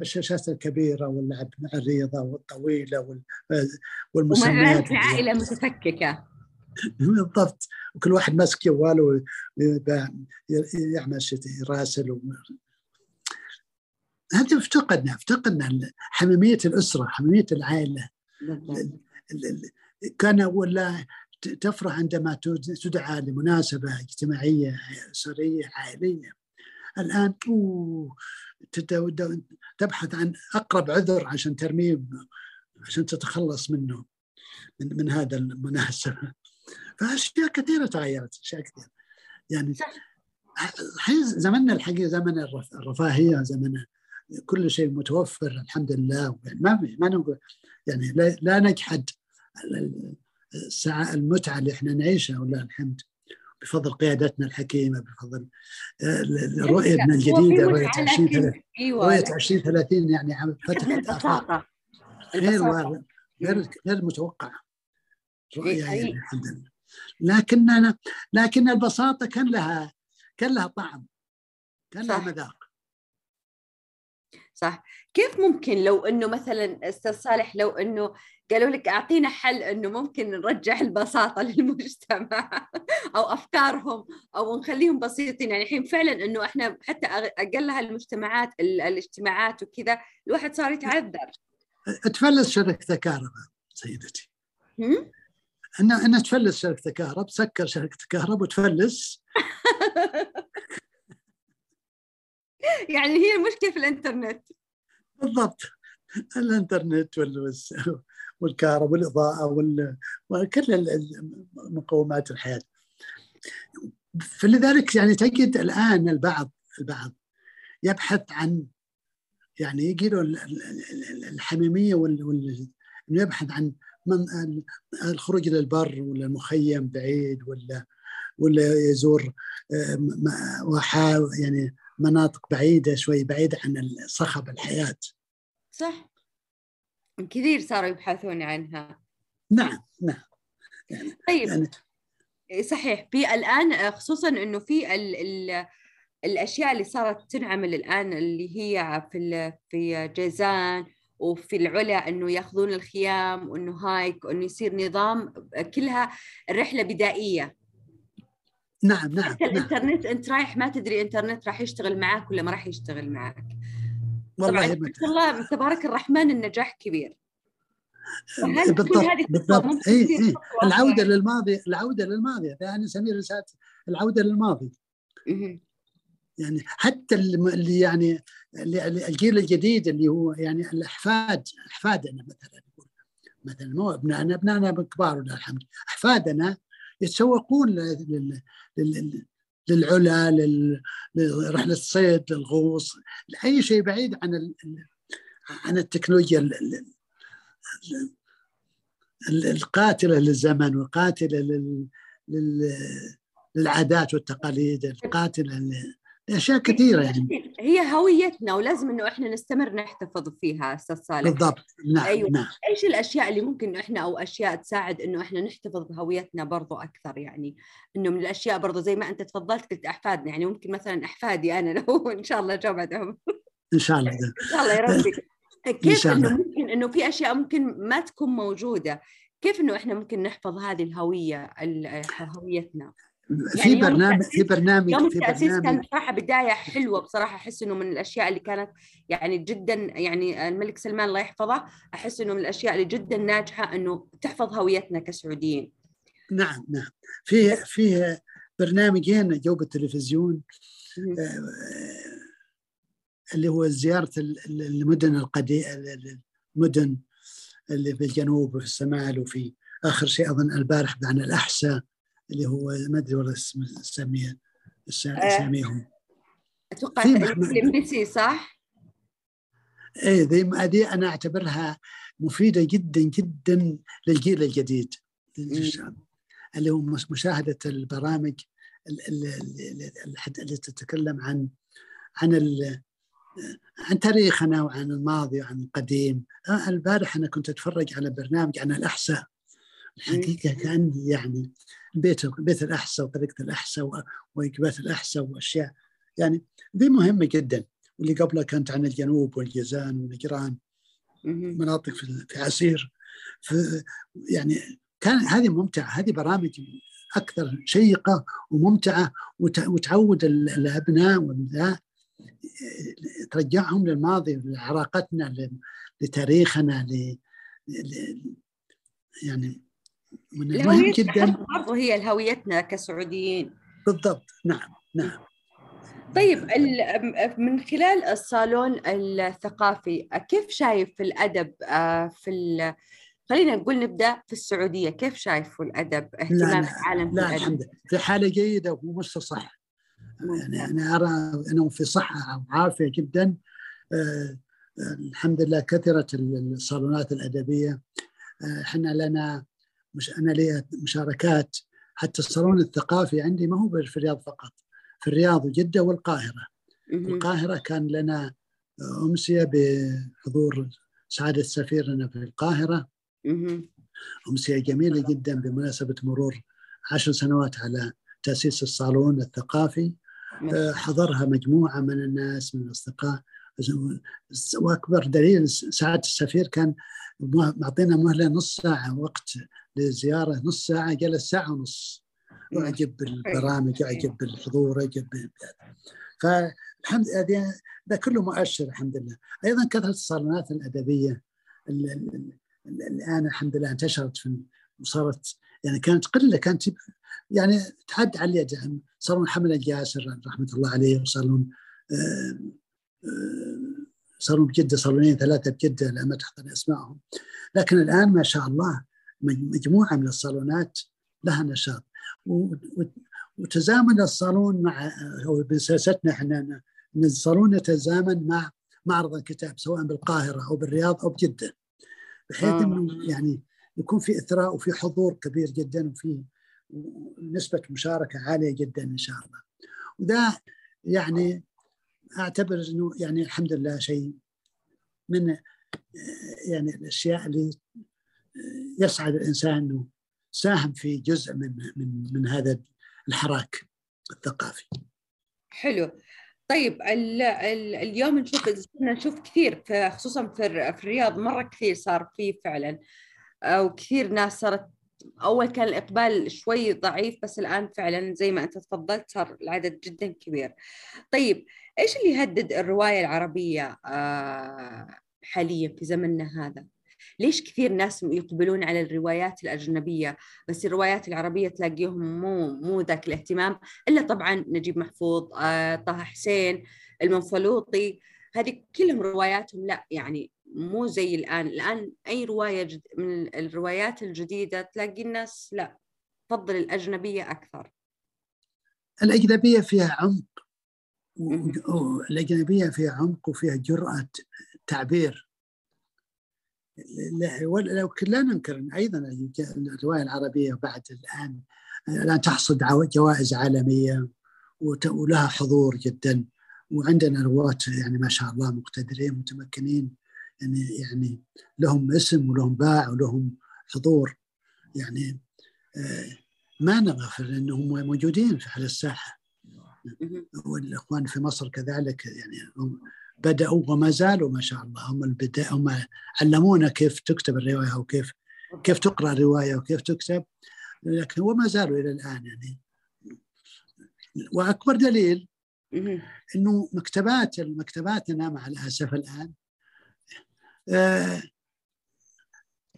الشاشات الكبيرة واللعب مع الرياضة والطويلة والمسميات العائله متفككة. بالضبط. وكل واحد ماسك جواله يعمل شيء يراسل هذا افتقدنا افتقدنا حميمية الأسرة حميمية العائلة. كان ولا تفرح عندما تدعى لمناسبة اجتماعية أسرية عائلية. الآن أوه تبحث عن أقرب عذر عشان ترميه عشان تتخلص منه من, من هذا المناسبة. فأشياء كثيرة تغيرت أشياء كثيرة. يعني زمننا الحقيقة زمن الرفاهية زمن كل شيء متوفر الحمد لله. يعني ما ما نقول يعني لا نجحد الساعة المتعة اللي إحنا نعيشها ولله الحمد. بفضل قيادتنا الحكيمة بفضل آه، رؤيتنا الجديدة رؤية 2030 أيوة. رؤية 2030 يعني فتحت آفاق غير غير غير متوقعة. رؤية يعني الحمد لله. لكننا لكن البساطة كان لها كان لها طعم. كان لها مذاق. صح. كيف ممكن لو إنه مثلا أستاذ صالح لو إنه قالوا لك أعطينا حل إنه ممكن نرجع البساطة للمجتمع أو أفكارهم أو نخليهم بسيطين؟ يعني الحين فعلا إنه إحنا حتى اقلها المجتمعات الاجتماعات وكذا الواحد صار يتعذر تفلس شركه كهرباء سيدتي. ان ان تفلس شركه كهرباء تسكر شركه كهرباء وتفلس يعني هي المشكلة في الإنترنت. بالضبط. الإنترنت والكهرباء والإضاءة وكل مقومات الحياة. فلذلك يعني تجد الآن البعض البعض يبحث عن يعني يجي له الحميمية وال يبحث عن من الخروج إلى البر ولا المخيم بعيد ولا ولا يزور يعني مناطق بعيدة شوي بعيدة عن صخب الحياة. صح. كثير صاروا يبحثون عنها. نعم نعم. يعني طيب. يعني صحيح. في الآن خصوصا إنه في ال ال الأشياء اللي صارت تنعمل الآن اللي هي في في جيزان وفي العلا إنه يأخذون الخيام وإنه هايك وإنه يصير نظام كلها الرحله بدائية. نعم نعم حتى الإنترنت نعم. أنت رايح ما تدري انترنت راح يشتغل معك ولا ما راح يشتغل معك والله طبعا الله تبارك الرحمن النجاح كبير. بالضبط بالضبط. إي إي. العودة للماضي العودة للماضي. يعني نسميه رسالة العودة للماضي. يعني حتى اللي يعني اللي الجيل الجديد اللي هو يعني الأحفاد أحفادنا مثلا مثلا مو أبنائنا أبنائنا كبار ولله الحمد. أحفادنا يتسوقون للعلا لرحلة الصيد للغوص لأي شيء بعيد عن عن التكنولوجيا القاتلة للزمن. لل... للعادات والتقاليد القاتلة أشياء كثيرة يعني. هي هويتنا ولازم إنه إحنا نستمر نحتفظ فيها أستاذ صالح. بالضبط. نعم أيوة. نعم. إيش الأشياء اللي ممكن إحنا أو أشياء تساعد إنه إحنا نحتفظ بهويتنا برضو أكثر يعني؟ إنه من الأشياء برضو زي ما أنت تفضلت قلت أحفادنا يعني ممكن مثلا أحفادي أنا لو إن شاء الله عمر إن شاء الله. إن شاء الله يا ربي. كيف إنه ممكن إنه في أشياء ممكن ما تكون موجودة؟ كيف إنه إحنا ممكن نحفظ هذه الهوية هويتنا؟ في يعني برنامج في برنامج يوم في التأسيس برنامج. كان بصراحة بداية حلوة بصراحة. أحس إنه من الأشياء اللي كانت يعني جدا يعني الملك سلمان الله يحفظه. أحس إنه من الأشياء اللي جدا ناجحة إنه تحفظ هويتنا كسعوديين. نعم نعم. في في برنامجين جو بالتلفزيون اللي هو زيارة المدن القديمة المدن اللي في الجنوب وفي الشمال وفي آخر شيء أظن البارح عن الأحساء. اللي هو ما أدري والله اسم سميه أساميهم. أتوقع الانجليزي صح؟ إيه ذي هذه أنا أعتبرها مفيدة جدا جدا للجيل الجديد اللي هو مشاهدة البرامج اللي تتكلم عن عن عن تاريخنا وعن الماضي وعن القديم. البارح أنا كنت أتفرج على برنامج عن الأحساء. الحقيقة كاني يعني بيت بيت الاحساء وطريقة الاحساء ووجبات الاحساء وأشياء. يعني ذي مهمة جدا. واللي قبلها كانت عن الجنوب والجيزان ونجران مناطق في عسير. في يعني كان هذه ممتعة. هذه برامج أكثر شيقة وممتعة. وتعود الأبناء والابناء ترجعهم للماضي لعراقتنا لتاريخنا ل يعني من المهم جدا. برضه. هي هويتنا كسعوديين. بالضبط. نعم نعم. طيب من خلال الصالون الثقافي كيف شايف الأدب في خلينا نقول نبدأ في السعودية. كيف شايف الأدب اهتمام العالم لا الحمد لله. في حالة جيدة ومستصح يعني أنا أرى أنه في صحة وعافية جدا. آه الحمد لله كثرت الصالونات الأدبية. إحنا لنا مش أنا لي مشاركات. حتى الصالون الثقافي عندي ما هو في الرياض فقط في الرياض وجدة والقاهرة. القاهره كان لنا أمسية بحضور سعاده سفيرنا في القاهرة. أمسية جميلة جدا بمناسبة مرور عشر سنوات على تأسيس الصالون الثقافي. حضرها مجموعة من الناس من الأصدقاء. واكبر دليل سعاده السفير كان معطينا مهلة نص ساعة وقت للزياره نص ساعة جلس ساعة ونص. يعجب بالبرامج يعجب بالحضور يعجب فالحمد لله ده كله مؤشر الحمد لله. أيضا كثرة الصالونات الأدبية الآن الحمد لله انتشرت في وصارت يعني كانت قلة كانت يعني تعد على اليد صالون حمد الجاسر رحمة الله عليه وصالون صاروا بجدة صالونين ثلاثة بجدة لا ما تحضر اسمائهم لكن الآن ما شاء الله مجموعة من الصالونات لها نشاط. وتزامن الصالون مع هو بسياستنا إحنا إن الصالون يتزامن مع معرض الكتاب سواء بالقاهرة أو بالرياض أو بجدة. بحيث آه. إنه يعني يكون في إثراء وفي حضور كبير جدا وفي نسبة مشاركة عالية جدا إن شاء الله. وده يعني أعتبر إنه يعني الحمد لله شيء من يعني الأشياء اللي يسعد الإنسان إنه ساهم في جزء من من من هذا الحراك الثقافي. حلو. طيب ال ال اليوم نشوف نشوف كثير خصوصا في, في الرياض مرة كثير صار فيه فعلا وكثير ناس صارت أول كان الإقبال شوي ضعيف بس الآن فعلا زي ما أنت تفضلت صار العدد جدا كبير. طيب إيش اللي يهدد الرواية العربية حاليا في زمننا هذا؟ ليش كثير ناس يقبلون على الروايات الأجنبية بس الروايات العربية تلاقيهم مو مو ذاك الاهتمام إلا طبعا نجيب محفوظ طه حسين المنفلوطي هذه كلهم رواياتهم لا يعني مو زي الآن. الآن أي رواية جد من الروايات الجديدة تلاقي الناس لا تفضل الأجنبية أكثر. الأجنبية فيها عمق الأجنبية فيها عمق وفيها جرأة تعبير. لو لا ننكر أيضا الرواية العربية بعد الآن الان تحصد جوائز عالمية ولها حضور جدا. وعندنا رواة يعني ما شاء الله مقتدرين متمكنين. يعني يعني لهم اسم ولهم باع ولهم حضور. يعني ما نغفل إنهم موجودين على الساحة. والاخوان في مصر كذلك يعني هم بدأوا وما زالوا ما شاء الله. هم البداية هم علمونا كيف تكتب الرواية وكيف كيف تقرأ الرواية وكيف تكتب لكن وما زالوا إلى الآن يعني. وأكبر دليل إنه مكتبات مكتباتنا مع الأسف الآن آه،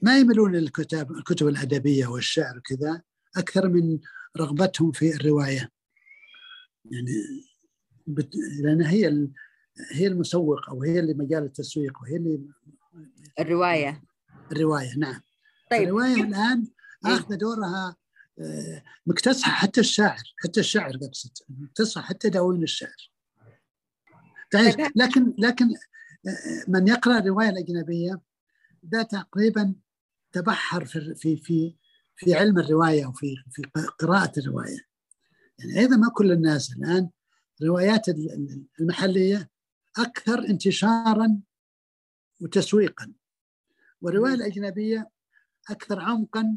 ما يملون الكتاب الكتب الأدبية والشعر وكذا أكثر من رغبتهم في الرواية. يعني بت... لأن هي هي المسوق أو هي اللي مجال التسويق وهي اللي الرواية. الرواية نعم. طيب الرواية الآن إيه. اخذ دورها آه، مكتسحة حتى الشاعر حتى الشاعر اقصد مكتسحة حتى دواوين الشعر طيب لكن لكن آه، من يقرأ الرواية الأجنبية ده تقريبا تبحر في في في في علم الرواية وفي في قراءة الرواية. يعني أيضا ما كل الناس الآن الروايات المحلية أكثر انتشارا وتسويقا. والرواية الأجنبية أكثر عمقا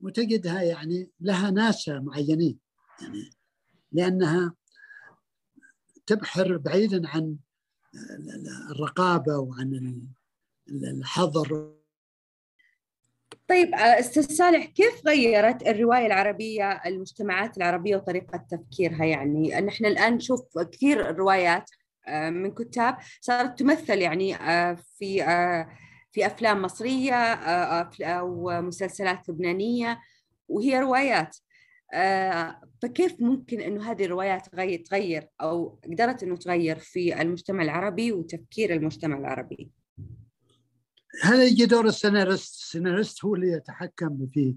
وتجدها يعني لها ناس معينين. يعني لأنها تبحر بعيدا عن الرقابة وعن الحظر. طيب أستاذ صالح كيف غيرت الرواية العربية المجتمعات العربية وطريقة تفكيرها؟ يعني ان إحنا الآن نشوف كثير روايات آه، من كتاب صارت تمثل يعني آه، في آه، في أفلام مصرية أو مسلسلات لبنانية وهي روايات. فكيف ممكن إنه هذه الروايات تغير أو قدرت إنه تغير في المجتمع العربي وتفكير المجتمع العربي؟ هذا يجي دور السيناريست، السيناريست هو اللي يتحكم في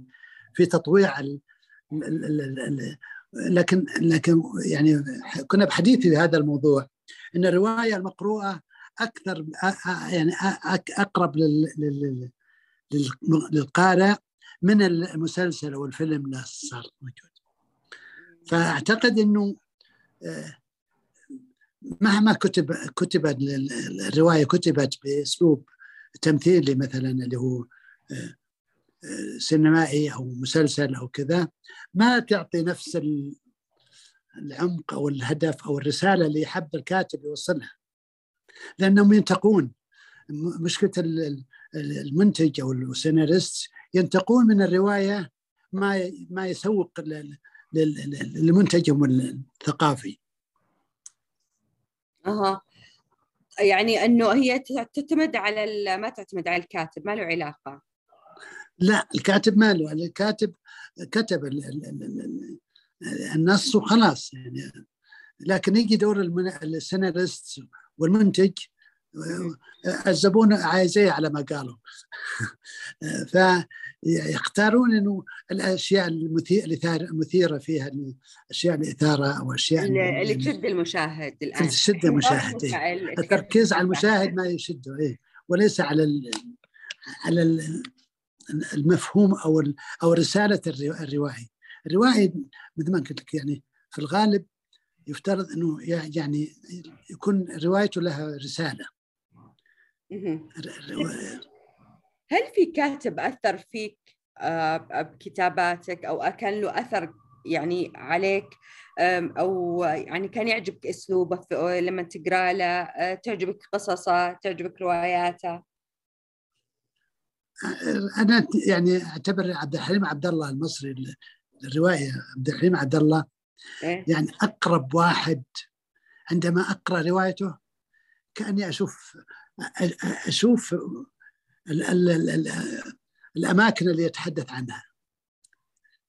في تطويع ال لكن لكن يعني كنا بحديثي في هذا الموضوع إن الرواية المقروءة أكثر يعني أقرب للقارئ من المسلسل أو الفيلم اللي صار موجود. فأعتقد إنه آه، مهما كتب كتبت الرواية كتبت بأسلوب تمثيلي مثلا اللي هو آه، آه، سينمائي أو مسلسل أو كذا ما تعطي نفس العمق أو الهدف أو الرسالة اللي يحب الكاتب يوصلها. لأنهم ينتقون. مشكلة المنتج أو السيناريست ينتقون من الرواية ما ما يسوق لمنتجهم الثقافي. أها يعني أنه هي تعتمد على ما تعتمد على الكاتب ما له علاقة. لا الكاتب ما له الكاتب كتب النص وخلاص يعني لكن يجي دور السيناريست والمنتج الزبون عايزيه على ما قالوا. فيختارون إنه الأشياء المثيره فيها الأشياء الإثارة أو الاشياء اللي, اللي تشد المشاهد الآن. تشد المشاهد إيه. التركيز على المشاهد ما يشده إيه. وليس على على المفهوم أو أو رسالة الروائي. الروائي مثل ما قلت لك يعني في الغالب يفترض إنه يعني يكون روايته لها رسالة. هل في كاتب أثر فيك آه، بكتاباتك أو كان له أثر يعني عليك أو يعني كان يعجبك أسلوبه لما تقرأ له آه، تعجبك قصصه تعجبك رواياته؟ أنا يعني أعتبر عبد الحليم عبد الله المصري الرواية عبد الحليم عبد الله. إيه؟ يعني أقرب واحد عندما أقرأ روايته كأني أشوف أشوف ال ال ال الأماكن اللي يتحدث عنها.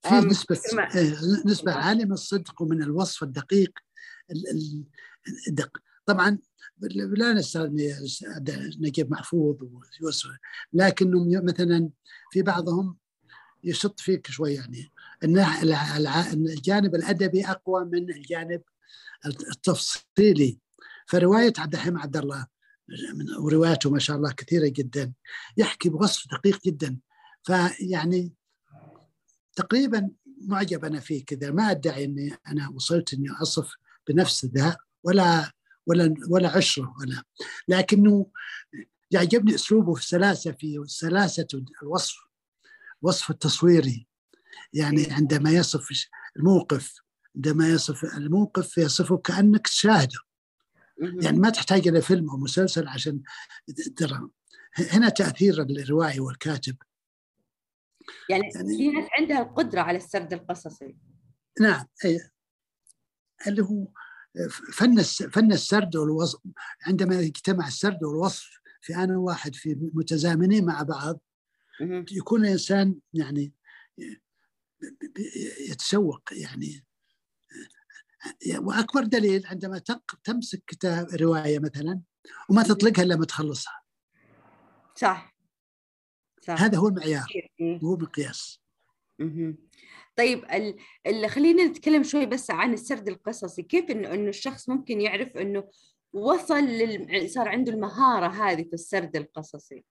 في نسبة إيه، نسبة عالية من الصدق ومن الوصف الدقيق. الدق طبعا لا نستغني نجيب محفوظ ويوسف لكنهم مثلا في بعضهم يشط فيك شوي يعني. الجانب الأدبي أقوى من الجانب التفصيلي. فرواية عبد الحليم عبد الله ورواياته ما شاء الله كثيرة جدا. يحكي بوصف دقيق جدا. فيعني تقريبا معجب أنا فيه كذا. ما أدعي أني أنا وصلت أني أصف بنفس ذا ولا ولا ولا عشرة ولا. لكنه يعجبني أسلوبه في السلاسه في سلاسة الوصف وصف التصويري. يعني عندما يصف الموقف عندما يصف الموقف يصفه كأنك تشاهده يعني ما تحتاج إلى فيلم أو مسلسل عشان ترى هنا تأثير الروائي والكاتب. يعني, يعني في ناس عندها القدرة على السرد القصصي. نعم أي اللي هو فن فن السرد والوصف عندما يجتمع السرد والوصف في آن واحد في متزامنين مع بعض يكون الإنسان يعني يتشوق يعني وأكبر دليل عندما تمسك كتاب رواية مثلا وما تطلقها إلا لما تخلصها. صح. صح. هذا هو المعيار. هو مقياس طيب اللي خلينا نتكلم شوي بس عن السرد القصصي. كيف انه انه الشخص ممكن يعرف إنه وصل لل... صار عنده المهارة هذه في السرد القصصي؟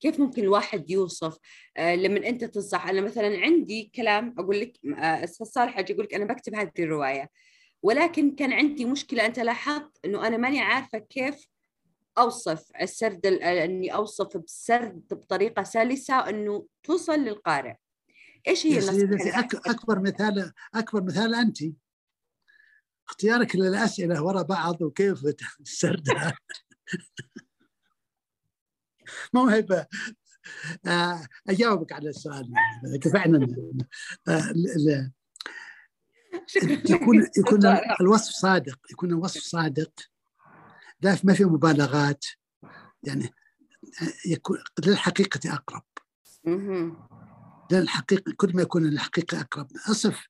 كيف ممكن الواحد يوصف؟ آه لما أنت تنصح. أنا مثلا عندي كلام أقول لك آه، أستاذ صالح أجي أقول لك أنا بكتب هذه الرواية ولكن كان عندي مشكلة أنت لاحظت إنه أنا ماني عارفة كيف أوصف السرد إني أوصف بسرد بطريقة سلسة إنه توصل للقارئ. إيش هي النصيحة أكبر مثال أكبر مثال أنت. اختيارك للأسئلة وراء بعض وكيف السردها موهبه آه، أجاوبك على السؤال. فعلا آه، يكون يكون الوصف صادق. يكون الوصف صادق. لا ما في مبالغات. يعني يكون للحقيقة أقرب. للحقيقة كل ما يكون الحقيقة أقرب. أصف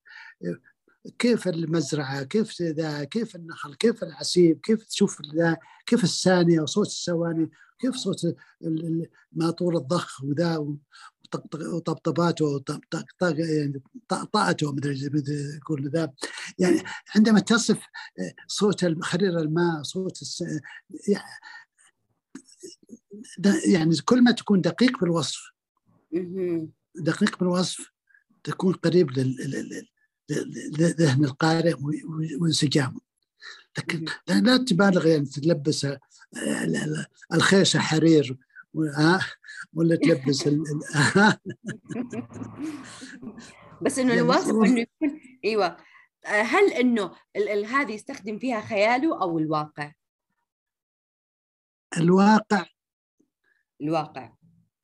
كيف المزرعة؟ كيف ذا؟ كيف النخل؟ كيف العسيب كيف تشوف ذا؟ كيف الثانية؟ وصوت الثواني؟ كيف صوت ماطور الضخ وذا وطبطباته يعني طاءته مدري يقول ذا. يعني عندما تصف صوت خرير الماء صوت الس... يعني كل ما تكون دقيق في الوصف دقيق في الوصف تكون قريب لذهن القارئ وانسجامه. لكن لا تبالغ يعني تلبس الخيشة حرير ولا تلبس بس إنه الوصف إنه يكون إيوه. هل إنه هذه يستخدم فيها خياله أو الواقع؟ الواقع. الواقع.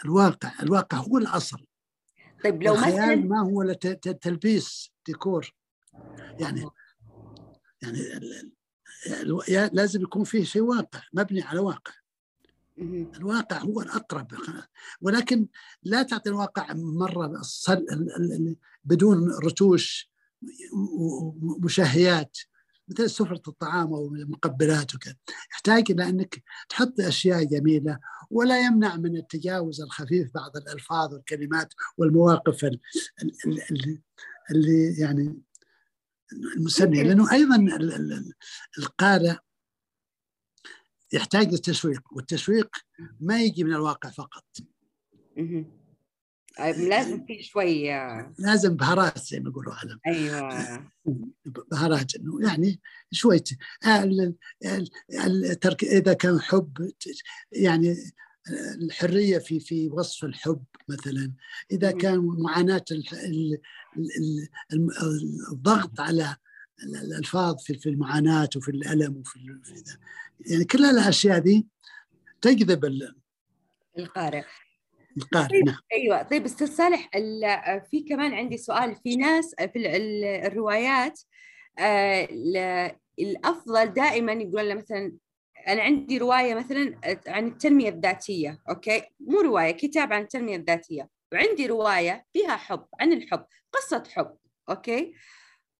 الواقع. الواقع هو الأصل. طيب لو مثلا ما هو تلبيس ديكور. يعني يعني لازم يكون فيه شيء واقع مبني على واقع. الواقع هو الأقرب. ولكن لا تعطي الواقع مرة بدون رتوش ومشهيات مثل سفرة الطعام أو المقبلات وكذا. يحتاج إلى أنك تحط أشياء جميلة ولا يمنع من التجاوز الخفيف بعض الألفاظ والكلمات والمواقف اللي يعني المسمية لأنه أيضا القارئ يحتاج للتسويق والتسويق ما يجي من الواقع فقط. لازم في شوي لازم بهارات زي ما يقولوا علم أيوه. بهارات إنه يعني شوي الترك إذا كان حب يعني الحرية في في وصف الحب مثلا. إذا كان معاناة الضغط على الألفاظ في المعاناة وفي الألم وفي يعني كل الأشياء دي تجذب القارئ. القارئ طيب نعم. أيوه. طيب أستاذ صالح في كمان عندي سؤال. في ناس في الروايات آه، الأفضل دائما يقول مثلا أنا عندي رواية مثلا عن التنمية الذاتية أوكي؟ مو رواية كتاب عن التنمية الذاتية. وعندي رواية فيها حب عن الحب قصة حب أوكي؟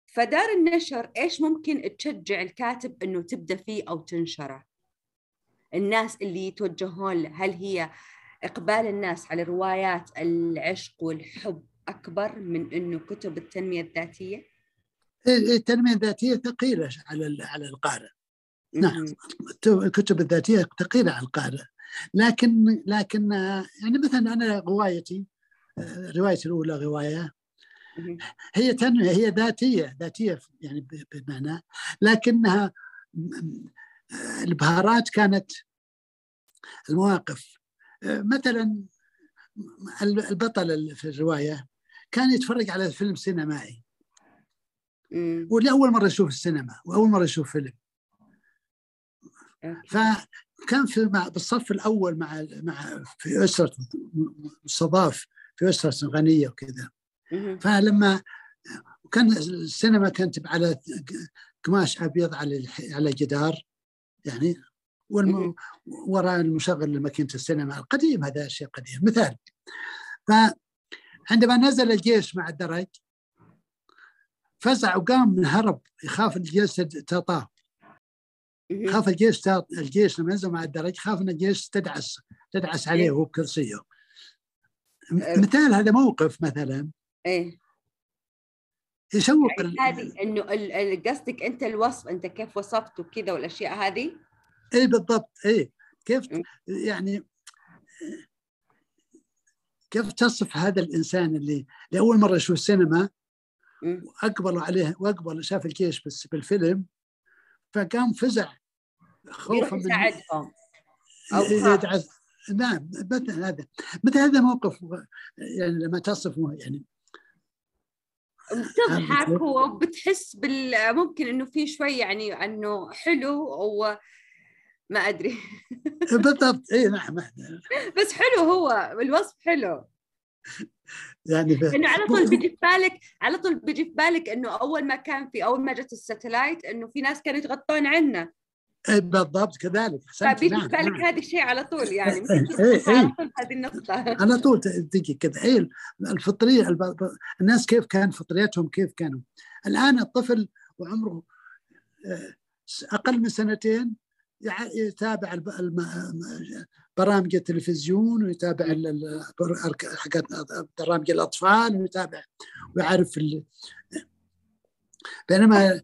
فدار النشر إيش ممكن تشجع الكاتب إنه تبدأ فيه أو تنشره؟ الناس اللي يتوجهون هل هي إقبال الناس على روايات العشق والحب أكبر من إنه كتب التنمية الذاتية؟ إيه، إيه، التنمية الذاتية ثقيلة على على القارئ. نعم. الكتب الذاتية ثقيله على القارئ لكن لكن يعني مثلا أنا روايتي روايتي الأولى رواية. هي تنمية هي ذاتية ذاتية يعني بمعنى لكنها م- البهارات كانت المواقف مثلا البطل في الرواية كان يتفرج على فيلم سينمائي. ولأول مرة يشوف السينما وأول مرة يشوف فيلم. فكان في مع بالصف الأول مع مع في أسرة مستضاف في أسرة غنية وكذا مهم. فلما كان السينما كانت على قماش أبيض على على جدار يعني والم... مهم. وراء المشغل لماكينة السينما القديم هذا شيء قديم مثال فعندما نزل الجيش مع الدرج فزع وقام من هرب يخاف الجيش تطاه. خاف الجيش تا- الجيش لما نزل مع الدرج خاف إن الجيش تدعس تدعس عليه وهو بكرسيه م- أه. مثال هذا موقف مثلا. إيه. يشوق يعني هذه إنه ال- ال- قصدك أنت الوصف أنت كيف وصفت وكذا والأشياء هذه؟ اي بالضبط. اي كيف م. يعني كيف تصف هذا الإنسان اللي لأول مرة يشوف السينما. وأقبلوا عليه وأقبل شاف الجيش بس بالفيلم فقام فزع. خوفا من يساعدهم. أو خاف. يدعس نعم مثل هذا. مثل هذا موقف يعني لما تصفه يعني. بتضحك هذا- وبتحس بال ممكن إنه في شوي يعني إنه حلو و ما أدري. بالضبط. اي نعم بس حلو هو الوصف حلو. يعني ف- إنه على طول بيجي في بالك على طول بيجي في بالك إنه أول ما كان في أول ما جت الساتلايت إنه في ناس كانوا يتغطون عنا. إيه بالضبط كذلك فبيجي نعم في بالك نعم. هذا الشيء على طول يعني إيه، إيه، على إيه. طول هذه النقطة على طول تجي كذا الب- الناس كيف كان فطريتهم كيف كانوا الآن الطفل وعمره أقل من سنتين يتابع برامج التلفزيون ويتابع برامج الأطفال ويتابع ويعرف بينما ال-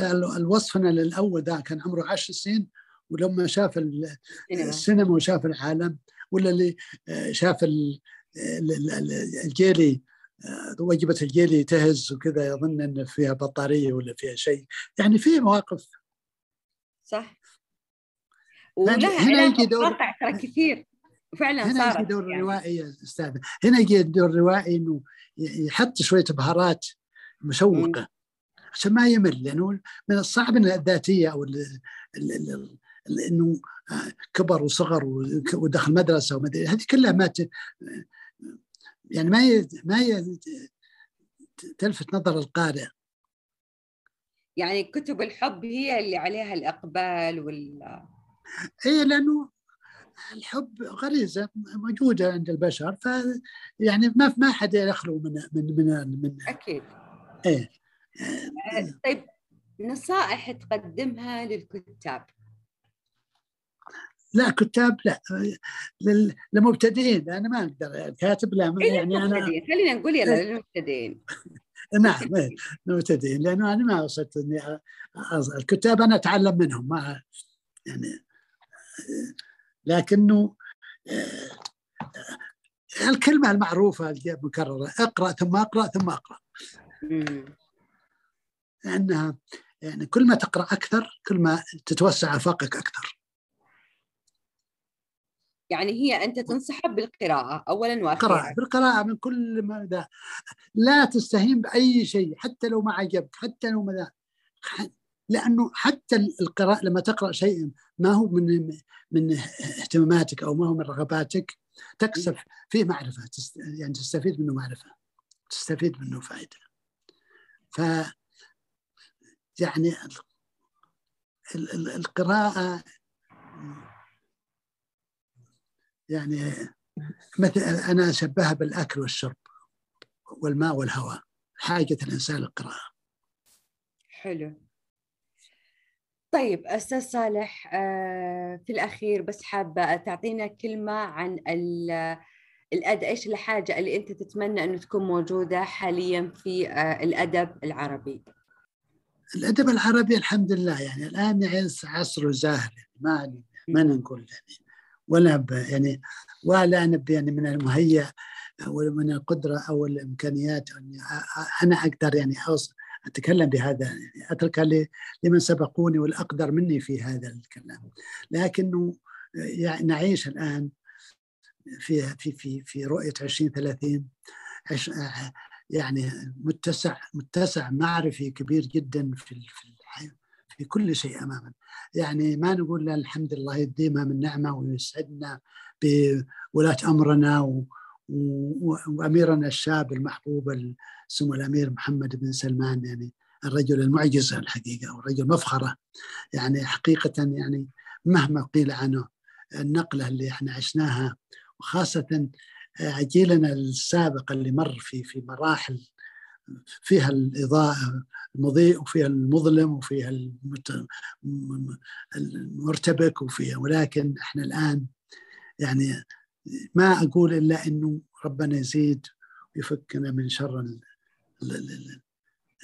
ال- الوصفنا الأول ذا كان عمره عشر سنين ولما شاف ال- سينما. السينما وشاف العالم ولا اللي آه، شاف ال- ال- ال- ال- الجيلي آه، وجبة الجيلي تهز وكذا يظن إن فيها بطارية ولا فيها شيء. يعني في مواقف. صح. ولها هنا يجي دور- ترى كثير. وفعلا هنا يجي صارت دور يعني. الروائي يا أستاذ. هنا يجي دور الروائي إنه يحط شوية بهارات مشوقة. عشان ما يمل لأنه من الصعب ان الذاتية أو إنه آه، كبر وصغر ودخل مدرسة وما أدري هذه كلها ما ت... يعني ما ي... ما ي... تلفت نظر القارئ. يعني كتب الحب هي اللي عليها الإقبال وال اي لأنه الحب غريزة موجودة عند البشر ف يعني ما ما حد يخلو من من من, من أكيد. إيه. طيب. نصائح تقدمها للكتاب. لا كتاب لا. لل- للمبتدئين. أنا ما أقدر كاتب لا إيه يعني أنا خلينا نقول يلا للمبتدئين. نعم إيه، مبتدئين لأنه أنا ما وصلت إني الكتاب أنا أتعلم منهم ما يعني لكنه آه، الكلمة المعروفة المكررة اقرأ ثم اقرأ ثم اقرأ. مم. لأنها يعني كل ما تقرأ أكثر كل ما تتوسع أفاقك أكثر. يعني هي أنت تنصحها بالقراءة أولا قراءة وأخيرا بالقراءة من كل ما ذا. لا تستهين بأي شيء حتى لو ما عجبك حتى لو ما لأنه حتى القراءة لما تقرأ شيء ما هو من من اهتماماتك أو ما هو من رغباتك تكسب فيه معرفة تست يعني تستفيد منه معرفة تستفيد منه فائدة. ف يعني ال- ال- ال- القراءة يعني مثل أنا أشبهها بالأكل والشرب والماء والهواء حاجة الإنسان للقراءة. حلو. طيب أستاذ صالح آه، في الأخير بس حابة تعطينا كلمة عن ال- الأد إيش الحاجة اللي أنت تتمنى أنه تكون موجودة حاليا في آه، الأدب العربي؟ الأدب العربي الحمد لله يعني الآن يعيش عصر زاهر يعني ما ما نقول يعني ولا يعني ولا أنا يعني من المهيأ ومن القدرة أو الإمكانيات اني أنا أقدر يعني أتكلم بهذا يعني أترك لمن سبقوني والأقدر مني في هذا الكلام. لكنه يعني نعيش الآن في في في في رؤية 2030 يعني متسع متسع معرفي كبير جدا في في في كل شيء امامنا يعني ما نقول لا الحمد لله يديمها من نعمة ويسعدنا بولاة أمرنا و وأميرنا الشاب المحبوب سمو الأمير محمد بن سلمان يعني الرجل المعجزة الحقيقة والرجل مفخره يعني حقيقة يعني مهما قيل عنه النقلة اللي إحنا عشناها وخاصة جيلنا السابق اللي مر في في مراحل فيها الإضاءة المضيء وفيها المظلم وفيها المرتبك وفيها ولكن إحنا الآن يعني ما أقول إلا أنه ربنا يزيد ويفكنا من شر ال ال ال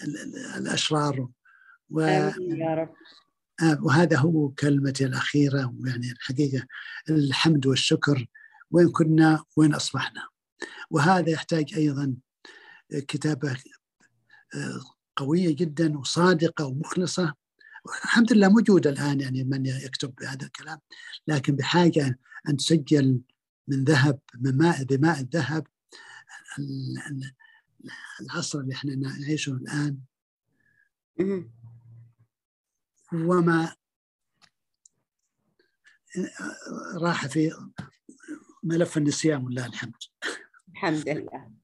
ال الأشرار و يا رب. وهذا هو كلمتي الأخيرة ويعني الحقيقة الحمد والشكر وين كنا وين أصبحنا. وهذا يحتاج أيضا كتابة قوية جدا وصادقة ومخلصة. الحمد لله موجودة الآن يعني من يكتب بهذا الكلام. لكن بحاجة أن تسجل من ذهب من ماء بماء الذهب. العصر اللي إحنا نعيشه الآن. وما راح في ملف النسيان ولله الحمد. الحمد لله.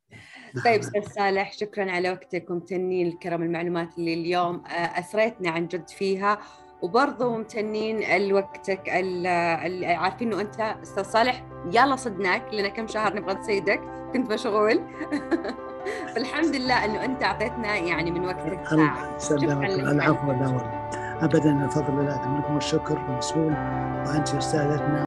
طيب أستاذ صالح شكرا على وقتك ومتنين الكرم المعلومات اللي اليوم آه، اثريتنا عن جد فيها وبرضه ممتنين لوقتك عارفين إنه أنت أستاذ صالح يلا صدناك لنا كم شهر نبغى نصيدك كنت مشغول. فالحمد لله إنه أنت أعطيتنا يعني من وقتك ساعة. شكرا العفو لا ابدا الفضل لله منكم الشكر والمسؤول وأنت أستاذتنا.